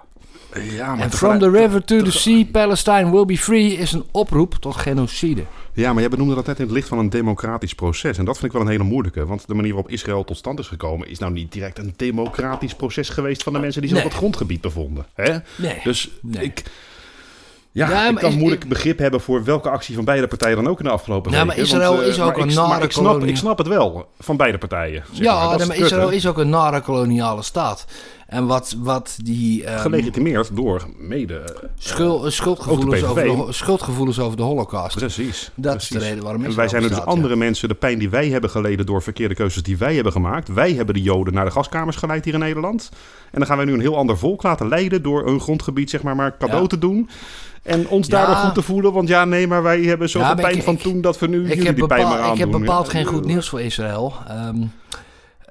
Ja, En from the river to the sea, Palestine will be free is een oproep tot genocide. Ja, maar jij benoemde dat net in het licht van een democratisch proces. En dat vind ik wel een hele moeilijke. Want de manier waarop Israël tot stand is gekomen... is nou niet direct een democratisch proces geweest... van de mensen die zich Nee. op het grondgebied bevonden. Hè? Nee. Dus Nee. ik... Ja, Ja, ik maar kan is- moeilijk ik- begrip hebben voor welke actie van beide partijen dan ook in de afgelopen Ja, weken. maar Israël Want, eh, is ook maar een ik, maar nare ik snap, ik snap het wel, van beide partijen. zeg maar. ja, maar het Israël is ook een nare koloniale staat. En wat, wat die ehm, Gelegitimeerd door mede... eh, schul- schuldgevoelens, over de, schuldgevoelens over de holocaust. Precies. Dat precies. is de reden waarom En wij zijn er dus ja. andere mensen, de pijn die wij hebben geleden door verkeerde keuzes die wij hebben gemaakt. Wij hebben de Joden naar de gaskamers geleid hier in Nederland. En dan gaan wij nu een heel ander volk laten leiden door hun grondgebied zeg maar, maar cadeau Ja. te doen. En ons Ja. daardoor goed te voelen, want ja, nee, maar wij hebben zoveel Ja, pijn ik- van ik- toen dat we nu Ik jullie heb, die pijn maar aandoen. ik heb bepaald Ja. geen goed nieuws voor Israël. Ehm,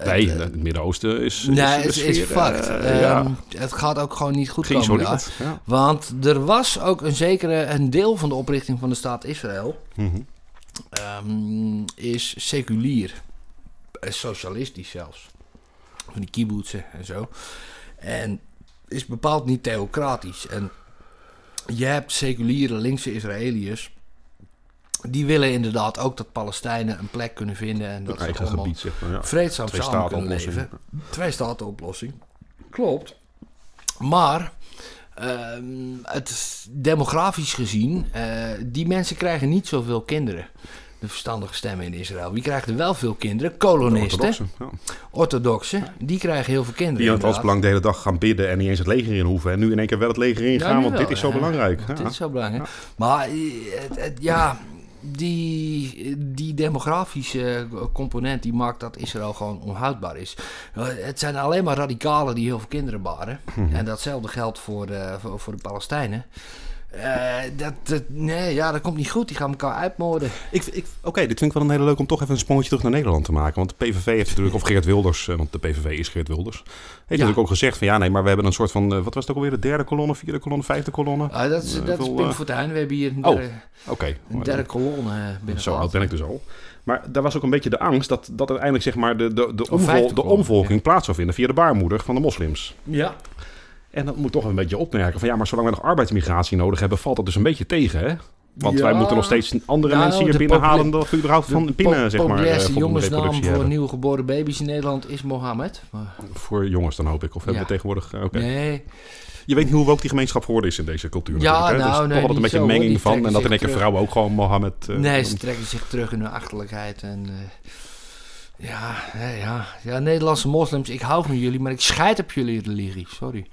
Nee, het, eh, het Midden-Oosten is, is, nee, het is sfeer, fucked. eh, ja, Ehm, Het gaat ook gewoon niet goed geen komen solide. daar. Ja. Want er was ook een zekere, een deel van de oprichting van de staat Israël Mhm. ehm, is seculier. Eh, Socialistisch zelfs. Van die kibbutzen en zo. En is bepaald niet theocratisch. En je hebt seculiere linkse Israëliërs. Die willen inderdaad ook dat Palestijnen een plek kunnen vinden. En dat eigen allemaal gebied, zeg maar. Ja. vreedzaam Twee samen kunnen statenoplossing. leven. Twee staten oplossing. Klopt. Maar ehm, het is demografisch gezien, eh, die mensen krijgen niet zoveel kinderen. De verstandige stemmen in Israël. Wie krijgt er wel veel kinderen? De Kolonisten, orthodoxen, ja. orthodoxen, die krijgen heel veel kinderen. Die aan het wasbelang de hele dag gaan bidden en niet eens het leger in hoeven. En nu in één keer wel het leger in Ja, gaan, want wel, dit is zo ja. belangrijk. Ja. Dit is zo belangrijk. Maar eh, het, het- ja, die, die demografische component die maakt dat Israël gewoon onhoudbaar is. Eh, Het zijn alleen maar radicalen die heel veel kinderen baren. Mhm. En datzelfde geldt voor de, voor, voor de Palestijnen. Eh, dat, dat, nee, ja, dat komt niet goed. Die gaan elkaar uitmoorden. Ik, ik, Oké, dit vind ik wel een hele leuk om toch even een sprongetje terug naar Nederland te maken. Want de PVV heeft natuurlijk, of Geert Wilders, eh, want de PVV is Geert Wilders, heeft natuurlijk ook gezegd van ja, nee, maar we hebben een soort van, eh, wat was het ook alweer, de derde kolonne, vierde kolonne, vijfde kolonne? Ah, dat is, Eh, dat is veel, Pim Fortuyn. We hebben hier een Oh, derde, Oké. een derde kolonne binnen Zo oud ben ik dus al. Maar daar was ook een beetje de angst dat, dat uiteindelijk zeg maar, de, de, de, omvol- de omvolking plaats zou vinden via de baarmoeder van de moslims. Ja. En dat moet toch een beetje opmerken van ja, maar zolang we nog arbeidsmigratie nodig hebben, valt dat dus een beetje tegen, hè? Want Ja. wij moeten nog steeds andere Nou, mensen hier de binnenhalen dan we überhaupt van de binnen, zeg maar, eh, voldoende jongensnaam voor hebben. nieuw geboren baby's in Nederland is Mohammed. Maar, Voor jongens dan hoop ik. Of hebben we tegenwoordig... eh, Oké. Nee, Je weet niet hoe woke die gemeenschap geworden is in deze cultuur Ja, hè? nou, dus toch nee, altijd een beetje een menging van. En dat in één keer vrouwen ook gewoon Mohammed... eh, nee, ze trekken zich terug in hun achterlijkheid. En, ja, ja, ja, Nederlandse moslims, ik hou van jullie, maar ik scheid op jullie religie. Sorry.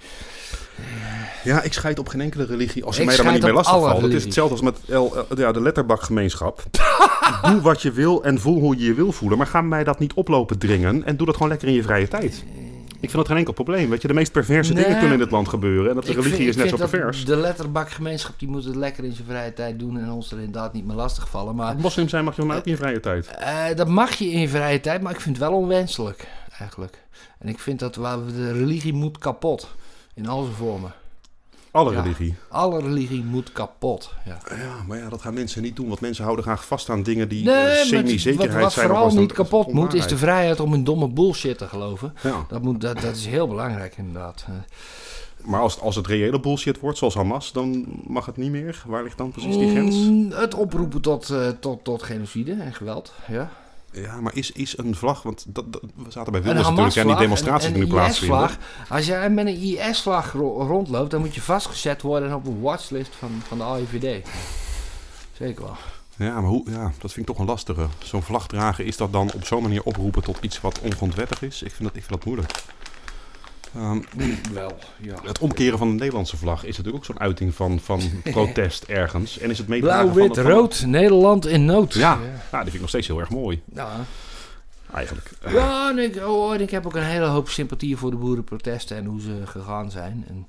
Ja, ik scheid op geen enkele religie als je Ik mij daar maar niet mee lastig valt. Het is hetzelfde als met L- eh, ja, de letterbakgemeenschap. doe wat je wil en voel hoe je je wil voelen. Maar ga mij dat niet oplopen dringen. En doe dat gewoon lekker in je vrije tijd. Ik vind dat geen enkel probleem. Weet je, de meest perverse Nee. dingen kunnen in dit land gebeuren. En dat de religie vind- is net zo pervers. De letterbakgemeenschap die moet het lekker in zijn vrije tijd doen en ons er inderdaad niet meer lastigvallen. Maar Moslim zijn mag je dan ook in je vrije tijd. eh, dat mag je in je vrije tijd, maar ik vind het wel onwenselijk eigenlijk. En ik vind dat waar we- de religie moet kapot. In al zijn vormen. Alle Ja. religie. Alle religie moet kapot. Ja. Ja, maar ja, dat gaan mensen niet doen. Want mensen houden graag vast aan dingen die Nee, eh, maar semi-zekerheid wat, wat zijn. vooral niet kapot moet, is de vrijheid om in domme bullshit te geloven. Ja. Dat, moet, dat, dat is heel belangrijk inderdaad. Maar als, als het reële bullshit wordt, zoals Hamas, dan mag het niet meer. Waar ligt dan precies die grens? Mm, het oproepen tot, eh, tot, tot genocide en geweld. Ja. Ja, maar is, is een vlag, want dat, dat- we zaten bij Wilders natuurlijk, ja, die demonstraties een- die nu plaatsvinden. Als jij met een IS-vlag ro- rondloopt, dan moet je vastgezet worden op een watchlist van, van de AIVD. Zeker wel. Ja, maar hoe, ja, dat vind ik toch een lastige. Zo'n vlag dragen, is dat dan op zo'n manier oproepen tot iets wat ongrondwettig is? Ik vind dat, ik vind dat moeilijk. Ehm, Wel, ja. het omkeren van de Nederlandse vlag is natuurlijk ook zo'n uiting van, van protest ergens. En is het meedragen Blauw, van wit, van- rood, Nederland in nood. Ja, nou, die vind ik nog steeds heel erg mooi, Ja. eigenlijk. Ja, en ik, oh, en ik heb ook een hele hoop sympathie voor de boerenprotesten en hoe ze gegaan zijn. En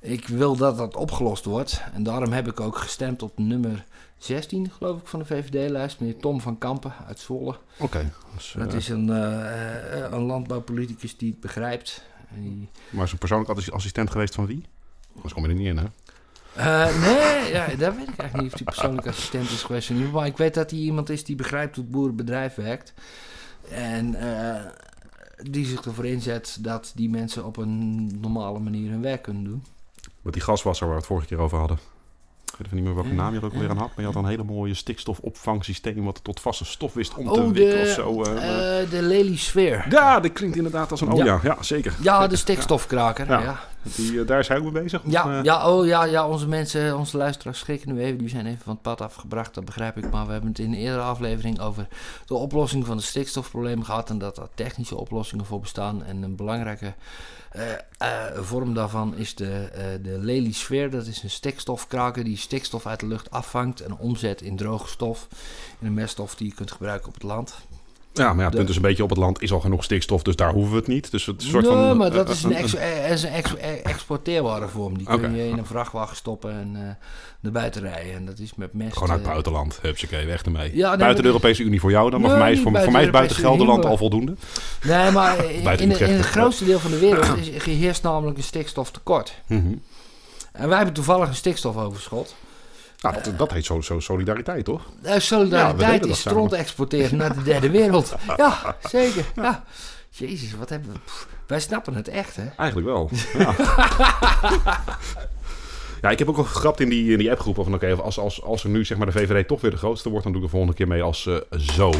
ik wil dat dat opgelost wordt. En daarom heb ik ook gestemd op nummer 16, geloof ik, van de VVD-lijst. Meneer Tom van Kampen uit Zwolle. Oké, dus, Dat eh, is een, eh, eh, een landbouwpoliticus die het begrijpt. Die- maar is een persoonlijk assi- assistent geweest van wie? Anders kom je er niet in, hè? Eh, nee, ja, daar weet ik eigenlijk niet of die persoonlijk assistent is geweest. Maar ik weet dat hij iemand is die begrijpt hoe het boerenbedrijf werkt. En eh, die zich ervoor inzet dat die mensen op een normale manier hun werk kunnen doen. Met die gaswasser waar we het vorige keer over hadden. Ik weet even niet meer welke naam je er ook weer aan had. Maar je had een hele mooie stikstofopvangsysteem... wat tot vaste stof wist om te Oh, wikken of de, zo. eh. eh, de leliesfeer. ja, dat klinkt inderdaad als een... Oh ja, Ja. ja, zeker. Ja, de stikstofkraker. Ja. Die, eh, daar hij ook mee bezig? of, Ja, ja, oh, ja, ja, onze mensen, onze luisteraars schrikken nu even. Die zijn even van het pad afgebracht, dat begrijp ik. Maar we hebben het in een eerdere aflevering over de oplossing van het stikstofprobleem gehad. En dat er technische oplossingen voor bestaan. En een belangrijke eh, eh, vorm daarvan is de, eh de leliesfeer. Dat is een stikstofkraker die stikstof uit de lucht afvangt en omzet in droge stof. In een meststof die je kunt gebruiken op het land. Ja, maar ja, het punt is een beetje op het land is al genoeg stikstof, dus daar hoeven we het niet. Dus het is een soort nee, van... maar dat eh, is een, ex, eh, is een ex, eh, exporteerbare vorm. Die kun je in een vrachtwagen stoppen en eh naar buiten rijden. En dat is met mest... Gewoon uit het eh, buitenland. Hupsakee, weg ermee. Ja, nee, buiten de Europese Unie voor jou dan. Maar Nee, voor mij is, voor, mij is buiten Gelderland Unie, al voldoende. Nee, maar in, het grootste deel van de wereld is, heerst namelijk een stikstoftekort. Mhm. En wij hebben toevallig een stikstofoverschot. Nou, dat, dat heet zo, zo solidariteit, toch? Eh, Ja, solidariteit is stront exporteren naar de derde wereld. Ja, zeker. Ja. Jezus, wat hebben we... pff, wij snappen het echt, hè? Eigenlijk wel. Ja. ik heb ook al gegrapt in die, in die appgroep van oké, als, als, als er nu zeg maar de VVD toch weer de grootste wordt, dan doe ik de volgende keer mee als eh zo,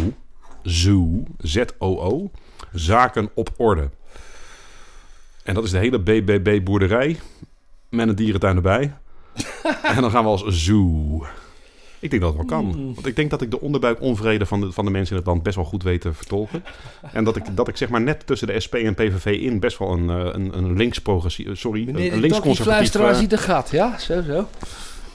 zo, Z-O-O, zaken op orde. En dat is de hele BBB boerderij met een dierentuin erbij. en dan gaan we als zoo. Ik denk dat het wel kan. Mm. Want ik denk dat ik de onderbuik onvrede van de, van de mensen in het land best wel goed weet te vertolken. En dat ik, dat ik zeg maar net tussen de SP en PVV in best wel een, eh, een, een links progressief, sorry, een, Meneer een de links Tokkie conservatief... fluisteraar eh, ziet de gat, ja? Zo, zo.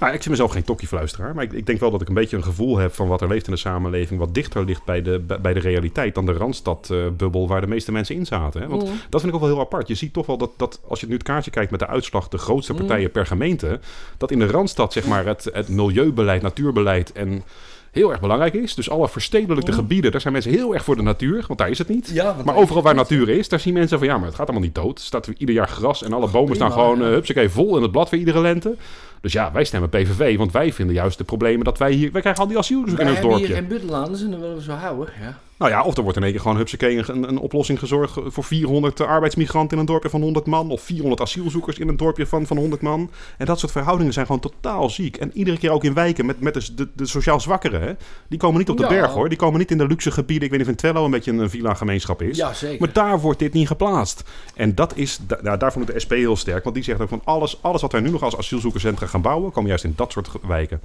Nou, ik vind mezelf geen tokkiefluisteraar, maar ik, ik denk wel dat ik een beetje een gevoel heb van wat er leeft in de samenleving, wat dichter ligt bij de, bij- de realiteit dan de Randstad-bubbel waar de meeste mensen in zaten. Hè? Want Mm. dat vind ik ook wel heel apart. Je ziet toch wel dat, dat als je nu het kaartje kijkt met de uitslag, de grootste partijen per gemeente, dat in de Randstad zeg maar het, het milieubeleid, natuurbeleid en heel erg belangrijk is. Dus alle verstedelijkte gebieden, daar zijn mensen heel erg voor de natuur, want daar is het niet. Ja, Maar overal waar natuur is, daar zien mensen van ja, maar het gaat allemaal niet dood. Er staat ieder jaar gras en alle bomen staan gewoon uh, hupsakee, vol in het blad weer iedere lente. Dus ja, wij stemmen PVV, want wij vinden juist de problemen dat wij hier... Wij krijgen al die asielzoekers Wij in ons hebben hier dorpje. geen buitenlanders en dan willen we zo houden. Ja. Nou ja, of er wordt in één keer gewoon hupsakee een, een oplossing gezorgd voor 400 arbeidsmigranten in een dorpje van 100 man. Of 400 asielzoekers in een dorpje van, van 100 man. En dat soort verhoudingen zijn gewoon totaal ziek. En iedere keer ook in wijken met, met de, de, de sociaal zwakkeren. Hè? Die komen niet op de Ja. berg hoor. Die komen niet in de luxe gebieden. Ik weet niet of in Twello een beetje een villa-gemeenschap is. ja, zeker. Maar daar wordt dit niet geplaatst. En dat is, da- nou, daarvoor moet de SP heel sterk. Want die zegt ook van alles, alles wat wij nu nog als asielzoekerscentra gaan bouwen, komen juist in dat soort wijken.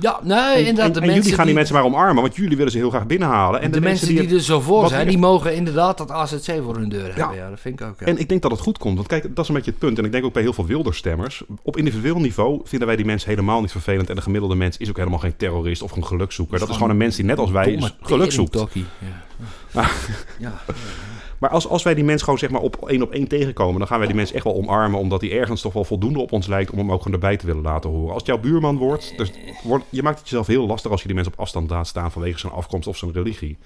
Ja, nee, En, inderdaad. en- de en mensen jullie gaan die mensen maar omarmen, want jullie willen ze heel graag binnenhalen. En de, mensen die, er zo voor zijn, die mogen inderdaad dat AZC voor hun deur hebben. Ja, dat vind ik ook. Ja. En ik denk dat het goed komt. Want kijk, dat is een beetje het punt. En ik denk ook bij heel veel wilderstemmers. Op individueel niveau vinden wij die mensen helemaal niet vervelend. En de gemiddelde mens is ook helemaal geen terrorist of een gelukzoeker. Dat is gewoon een mens die net als wij Domme geluk zoekt. teringtokkie, Ja. ja. Maar als, als wij die mens gewoon zeg maar op één op één tegenkomen, dan gaan wij die mens echt wel omarmen. Omdat hij ergens toch wel voldoende op ons lijkt om hem ook gewoon erbij te willen laten horen. Als het jouw buurman wordt, dus wordt je maakt het jezelf heel lastig als je die mensen op afstand laat staan vanwege zijn afkomst of zijn religie.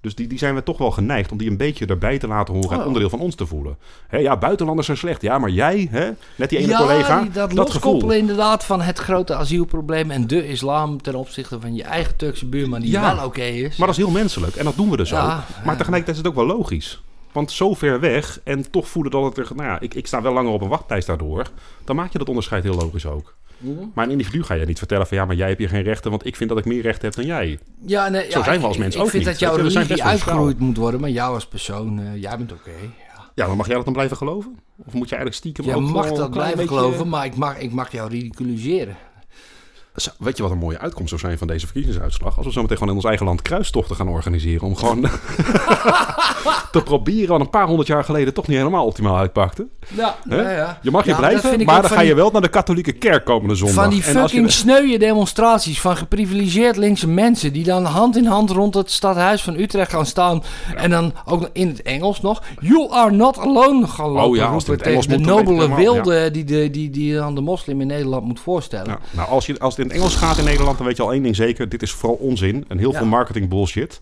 Dus die, die zijn we toch wel geneigd om die een beetje erbij te laten horen en Oh. onderdeel van ons te voelen. Hè, ja, buitenlanders zijn slecht. Ja, maar jij, hè, net die ene ja, collega, die- dat, dat gevoel. inderdaad van het grote asielprobleem en de islam ten opzichte van je eigen Turkse buurman die Ja, wel oké is. Maar dat is heel menselijk en dat doen we dus Ja, ook. Maar tegelijkertijd is het ook wel logisch. Want zo ver weg en toch voelen dat het er... Nou ja, ik, ik sta wel langer op een wachtlijst daardoor. Dan maak je dat onderscheid heel logisch ook. Mhm. Maar een individu ga je niet vertellen van... ja, maar jij hebt hier geen rechten, want ik vind dat ik meer rechten heb dan jij. Ja, nee, Zo ja, zijn we als ik- mensen ik ook vind niet. dat jouw religie uitgegroeid moet worden, maar jou als persoon, eh, jij bent oké. ja. Ja, maar mag jij dat dan blijven geloven? Of moet je eigenlijk stiekem Je ook mag dat blijven beetje- geloven, maar ik mag, ik mag jou ridiculiseren. Weet je wat een mooie uitkomst zou zijn van deze verkiezingsuitslag? Als we zo meteen gewoon in ons eigen land kruistochten gaan organiseren. Om gewoon te proberen wat een paar honderd jaar geleden toch niet helemaal optimaal uitpakte. Ja, ja, ja. Je mag hier blijven, maar dan ga je wel naar de katholieke kerk komende zondag. Van die als je- fucking sneuwe demonstraties van geprivilegeerd linkse mensen die dan hand in hand rond het stadhuis van Utrecht gaan staan en dan ook in het Engels nog You are not alone gaan lopen Oh ja, als het in roepen het Engels tegen de dan nobele wilde die, de, die, die aan de moslim in Nederland moet voorstellen. Ja, nou, als, je, als het in het Engels gaat in Nederland, dan weet je al één ding zeker. Dit is vooral onzin en heel Ja. veel marketing bullshit.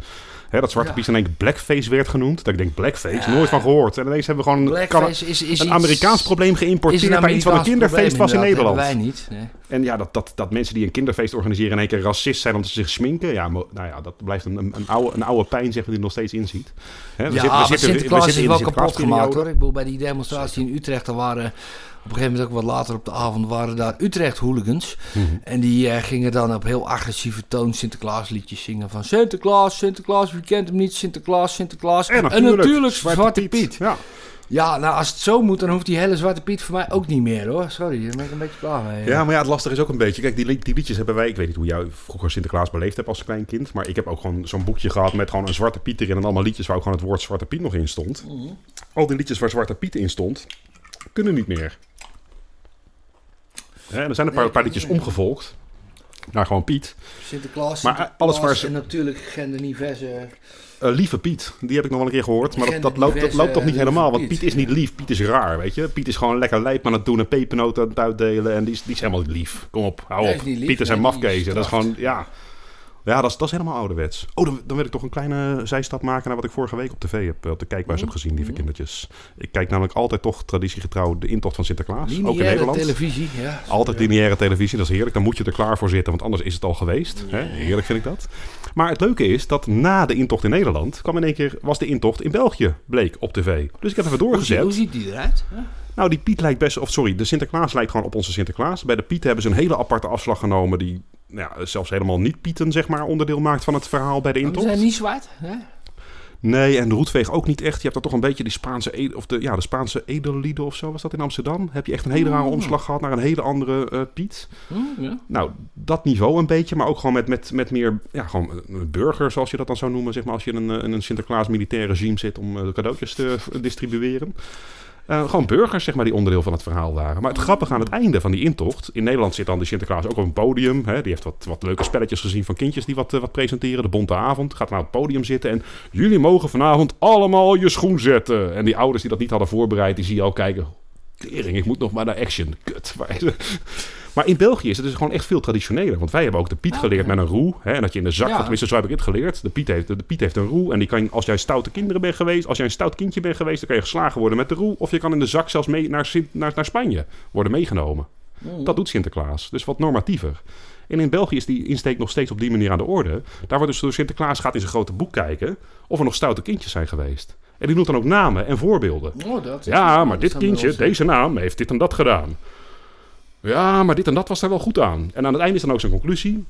Hè, dat Zwarte Ja. Piet in één keer blackface werd genoemd. Dat ik denk, blackface, nooit van gehoord. En ineens hebben we gewoon een, is, is een iets- Amerikaans probleem geïmporteerd naar iets wat een kinderfeest was in Nederland. wij niet. Nee. En ja, dat, dat, dat mensen die een kinderfeest organiseren in één keer racist zijn omdat ze zich sminken. Ja, mo- nou ja, dat blijft een, een, een, oude, een oude pijn, zeg maar, die nog steeds inziet. Hè, we Ja, zitten- we maar zitten- we Sinterklaas zitten is wel kapot gemaakt hoor. Ik bedoel, bij die demonstratie in Utrecht, er waren een gegeven moment ook wat later op de avond, waren daar Utrecht hooligans. Mhm. En die eh, gingen dan op heel agressieve toon Sinterklaas liedjes zingen van Sinterklaas, Sinterklaas, wie kent hem niet, Sinterklaas, Sinterklaas. En natuurlijk, Zwarte, Piet. Ja. Ja, nou als het zo moet, dan hoeft die hele Zwarte Piet voor mij ook niet meer hoor. Sorry, daar ben ik een beetje klaar mee. Ja, maar ja, het lastige is ook een beetje. Kijk, die, die liedjes hebben wij. Ik weet niet hoe jij vroeger Sinterklaas beleefd hebt als klein kind. Maar ik heb ook gewoon zo'n boekje gehad met gewoon een Zwarte Piet erin. En allemaal liedjes waar ook gewoon het woord Zwarte Piet nog in stond. Mhm. Al die liedjes waar Zwarte Piet in stond, kunnen niet meer. Hè, er zijn een paar, Nee, paar kan liedjes niet. omgevolgd. Naar gewoon Piet. Sinterklaas, Maar, eh, Sinterklaas alles waar ze- en natuurlijk genderniverse... Eh, lieve Piet, die heb ik nog wel een keer gehoord. Maar dat, dat, loopt, dat Genderdiverse loopt toch niet helemaal. Want Piet. Piet is niet lief. Piet is raar, weet je. Piet is gewoon lekker lijp aan het doen en pepernoten aan het uitdelen. En die is, die is helemaal niet lief. Kom op, hou op. is lief, zijn nee, die mafkezen. Dat is gewoon, ja... Ja, dat is, dat is helemaal ouderwets. Oh, dan, dan wil ik toch een kleine zijstap maken naar wat ik vorige week op tv heb, eh, op de kijkbuis heb gezien, lieve kindertjes. Ik kijk namelijk altijd toch traditiegetrouw de intocht van Sinterklaas, ook in Lineaire Nederland. televisie, ja. Altijd lineaire televisie, dat is heerlijk. Dan moet je er klaar voor zitten, want anders is het al geweest. Hè? Heerlijk vind ik dat. Maar het leuke is dat na de intocht in Nederland kwam in één keer was de intocht in België bleek op tv. Dus ik heb even doorgezet. hoe ziet die eruit? Nou, die Piet lijkt best, of sorry, de Sinterklaas lijkt gewoon op onze Sinterklaas. Bij de Piet hebben ze een hele aparte afslag genomen die nou ja, zelfs helemaal niet Pieten zeg maar onderdeel maakt van het verhaal bij de We intocht. zijn niet zwart. Hè? Nee, en de roetveeg ook niet echt. Je hebt er toch een beetje die Spaanse, of de, ja, de Spaanse edellieden of zo was dat in Amsterdam. Heb je echt een hele rare Oh. omslag gehad naar een hele andere eh, Piet. Ja. Nou, dat niveau een beetje, maar ook gewoon met, met, met meer, ja, gewoon een burger, zoals je dat dan zou noemen, zeg maar, als je in een, eh, in een Sinterklaas militair regime zit om eh, cadeautjes te eh, distribueren. Eh, gewoon burgers, zeg maar, die onderdeel van het verhaal waren. Maar het grappige aan het einde van die intocht... In Nederland zit dan de Sinterklaas ook op een podium. Hè, die heeft wat, wat leuke spelletjes gezien van kindjes die wat, eh, wat presenteren. De Bonte Avond gaat naar het podium zitten. En jullie mogen vanavond allemaal je schoen zetten. En die ouders die dat niet hadden voorbereid, die zie je al kijken... Tering, ik moet nog maar naar action. Kut. Maar in België is het dus gewoon echt veel traditioneler. Want wij hebben ook de Piet geleerd met een roe. Hè, en dat je in de zak, Ja. tenminste zo heb ik het geleerd. De Piet, heeft, de Piet heeft een roe. En die kan, als jij stoute kinderen bent geweest, als jij een stout kindje bent geweest, dan kan je geslagen worden met de roe. Of je kan in de zak zelfs mee naar, naar, naar Spanje worden meegenomen. Dat doet Sinterklaas. Dus wat normatiever. En in België is die insteek nog steeds op die manier aan de orde. Daar wordt dus door Sinterklaas gaat in zijn grote boek kijken of er nog stoute kindjes zijn geweest. En die noemt dan ook namen en voorbeelden. Oh, dat Ja, maar dit kindje, deze naam, heeft dit en dat gedaan. Ja, maar dit en dat was daar wel goed aan. En aan het einde is dan ook zijn conclusie.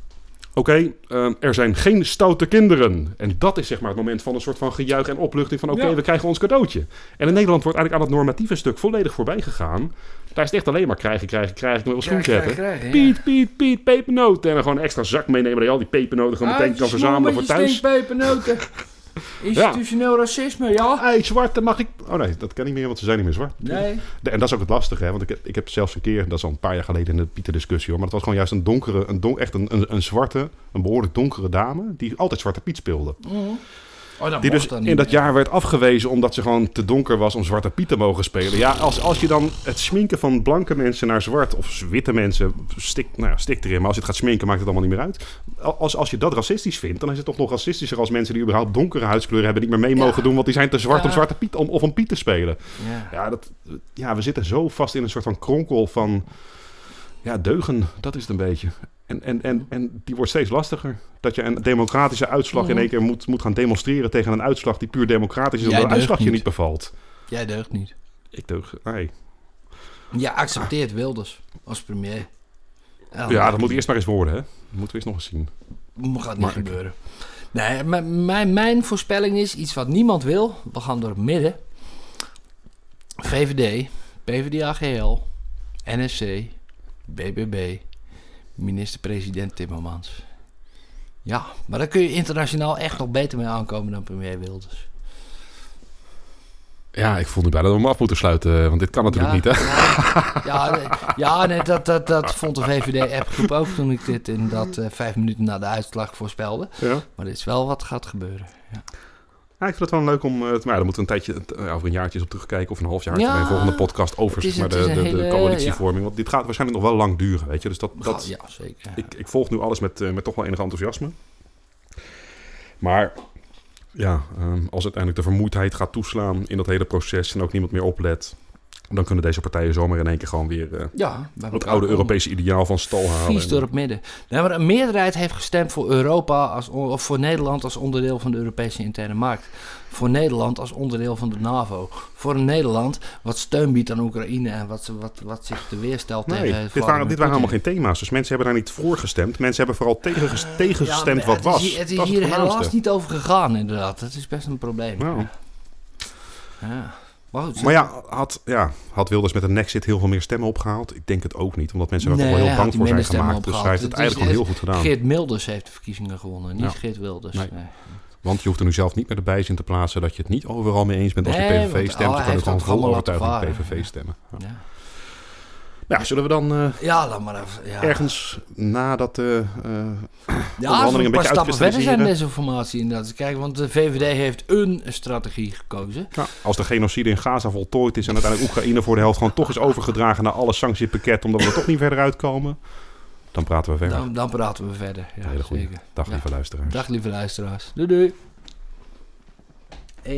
Oké, eh, er zijn geen stoute kinderen. En dat is zeg maar het moment van een soort van gejuich en opluchting van... oké, Ja. we krijgen ons cadeautje. En in Nederland wordt eigenlijk aan het normatieve stuk volledig voorbij gegaan. Daar is het echt alleen maar krijgen, krijgen, krijgen. Ik wil wel schoen zetten. ja. Piet, Piet, Piet, pepernoten. En dan gewoon een extra zak meenemen... dat je al die pepernoten gewoon meteen kan verzamelen voor thuis. pepernoten. Institutioneel racisme, ja? Hey, zwarte, mag ik... Oh nee, dat kan niet meer, want ze zijn niet meer zwart. Nee. De- En dat is ook het lastige, hè? want ik heb, ik heb zelfs een keer, dat is al een paar jaar geleden in de Pieter-discussie, hoor, maar het was gewoon juist een donkere, een don, echt een, een, een zwarte, een behoorlijk donkere dame, die altijd Zwarte Piet speelde. Oh, dat Die dus niet in dat jaar werd afgewezen omdat ze gewoon te donker was om Zwarte Piet te mogen spelen. Ja, als, als je dan het sminken van blanke mensen naar zwart, of witte mensen, stik, nou ja, stik erin, maar als je het gaat sminken maakt het allemaal niet meer uit. Als, als je dat racistisch vindt, dan is het toch nog racistischer als mensen die überhaupt donkere huidskleur hebben niet meer mee Ja. mogen doen, want die zijn te zwart Ja. om Zwarte Piet om, of om Piet te spelen. Ja. Ja, dat, ja, we zitten zo vast in een soort van kronkel van ja, deugen. Dat is het een beetje. En, en, en, en die wordt steeds lastiger. Dat je een democratische uitslag in één keer moet, moet gaan demonstreren tegen een uitslag die puur democratisch is, omdat deugt uitslag je niet. bevalt. Jij deugt niet. Ik deug. Nee. Je accepteert Wilders als premier. Oh, Ja, dat moet eerst maar eens worden, hè? Dat moeten we eens nog eens zien. Gaat niet gebeuren. Nee, mijn, mijn voorspelling is iets wat niemand wil. We gaan door het midden. VVD, PvdA-GL, NSC, BBB, minister-president Timmermans. Ja, maar daar kun je internationaal echt nog beter mee aankomen dan premier Wilders. Ja, ik voel nu bijna dat we hem af moeten sluiten, want dit kan natuurlijk ja, niet, hè? Ja, ja, nee, ja nee, dat, dat, dat vond de VVD-appgroep ook toen ik dit in dat eh, vijf minuten na de uitslag voorspelde. Ja. Maar dit is wel wat gaat gebeuren. Ja. Ja, ik vind het wel leuk om... eh, maar ja, daar moeten we een tijdje, eh, over een jaartje op terugkijken... of een half jaar Ja, bij een volgende podcast over is- maar, de, de, de hele- coalitievorming. Want dit gaat waarschijnlijk nog wel lang duren, weet je. Dus dat, dat, ja, zeker. ik, ik volg nu alles met, eh, met toch wel enig enthousiasme. Maar ja, ehm, als uiteindelijk de vermoeidheid gaat toeslaan in dat hele proces... en ook niemand meer oplet... dan kunnen deze partijen zomaar in één keer gewoon weer... eh, Ja, het oude. Europese ideaal van stal halen. Vies door het midden. Nee, maar een meerderheid heeft gestemd voor Europa als, of voor Nederland als onderdeel van de Europese interne markt. Voor Nederland als onderdeel van de NAVO. Voor een Nederland wat steun biedt aan Oekraïne en wat, wat, wat zich te weerstelt Nee, tegen dit waren, dit waren allemaal Poetin. geen thema's. Dus mensen hebben daar niet voor gestemd. Mensen hebben vooral tegen, tegengestemd Ja, maar wat was. Het is, het hier helaas niet over gegaan, inderdaad. Dat is best een probleem. Nou. Ja. Maar, goed, Maar ja had, ja, had Wilders met een Nexit heel veel meer stemmen opgehaald? Ik denk het ook niet, omdat mensen er Nee, wel heel bang voor zijn gemaakt. Dus hij heeft het eigenlijk Het gewoon heel goed gedaan. Geert Milders heeft de verkiezingen gewonnen, niet Ja. Geert Wilders. Nee. Nee. Want je hoeft er nu zelf niet meer de bijzin te plaatsen dat je het niet overal mee eens bent als want, PVV oh, stemt. hij Je kan heeft gewoon vol overtuiging varen. PVV stemmen. Ja. Ja. Ja, zullen we dan eh, ja, laat maar even. Ja. ergens nadat de eh, Ja, onderhandelingen een paar stappen verder zijn uitkristalliseren? desinformatie inderdaad. Kijk, want de VVD heeft een strategie gekozen. Ja, als de genocide in Gaza voltooid is en uiteindelijk Oekraïne voor de helft gewoon toch is overgedragen naar alle sanctiepakket, omdat we er toch niet verder uitkomen, dan praten we verder. Dan, dan praten we verder. Ja, Hele. Dag Ja. lieve luisteraars. Dag lieve luisteraars. Doei doei.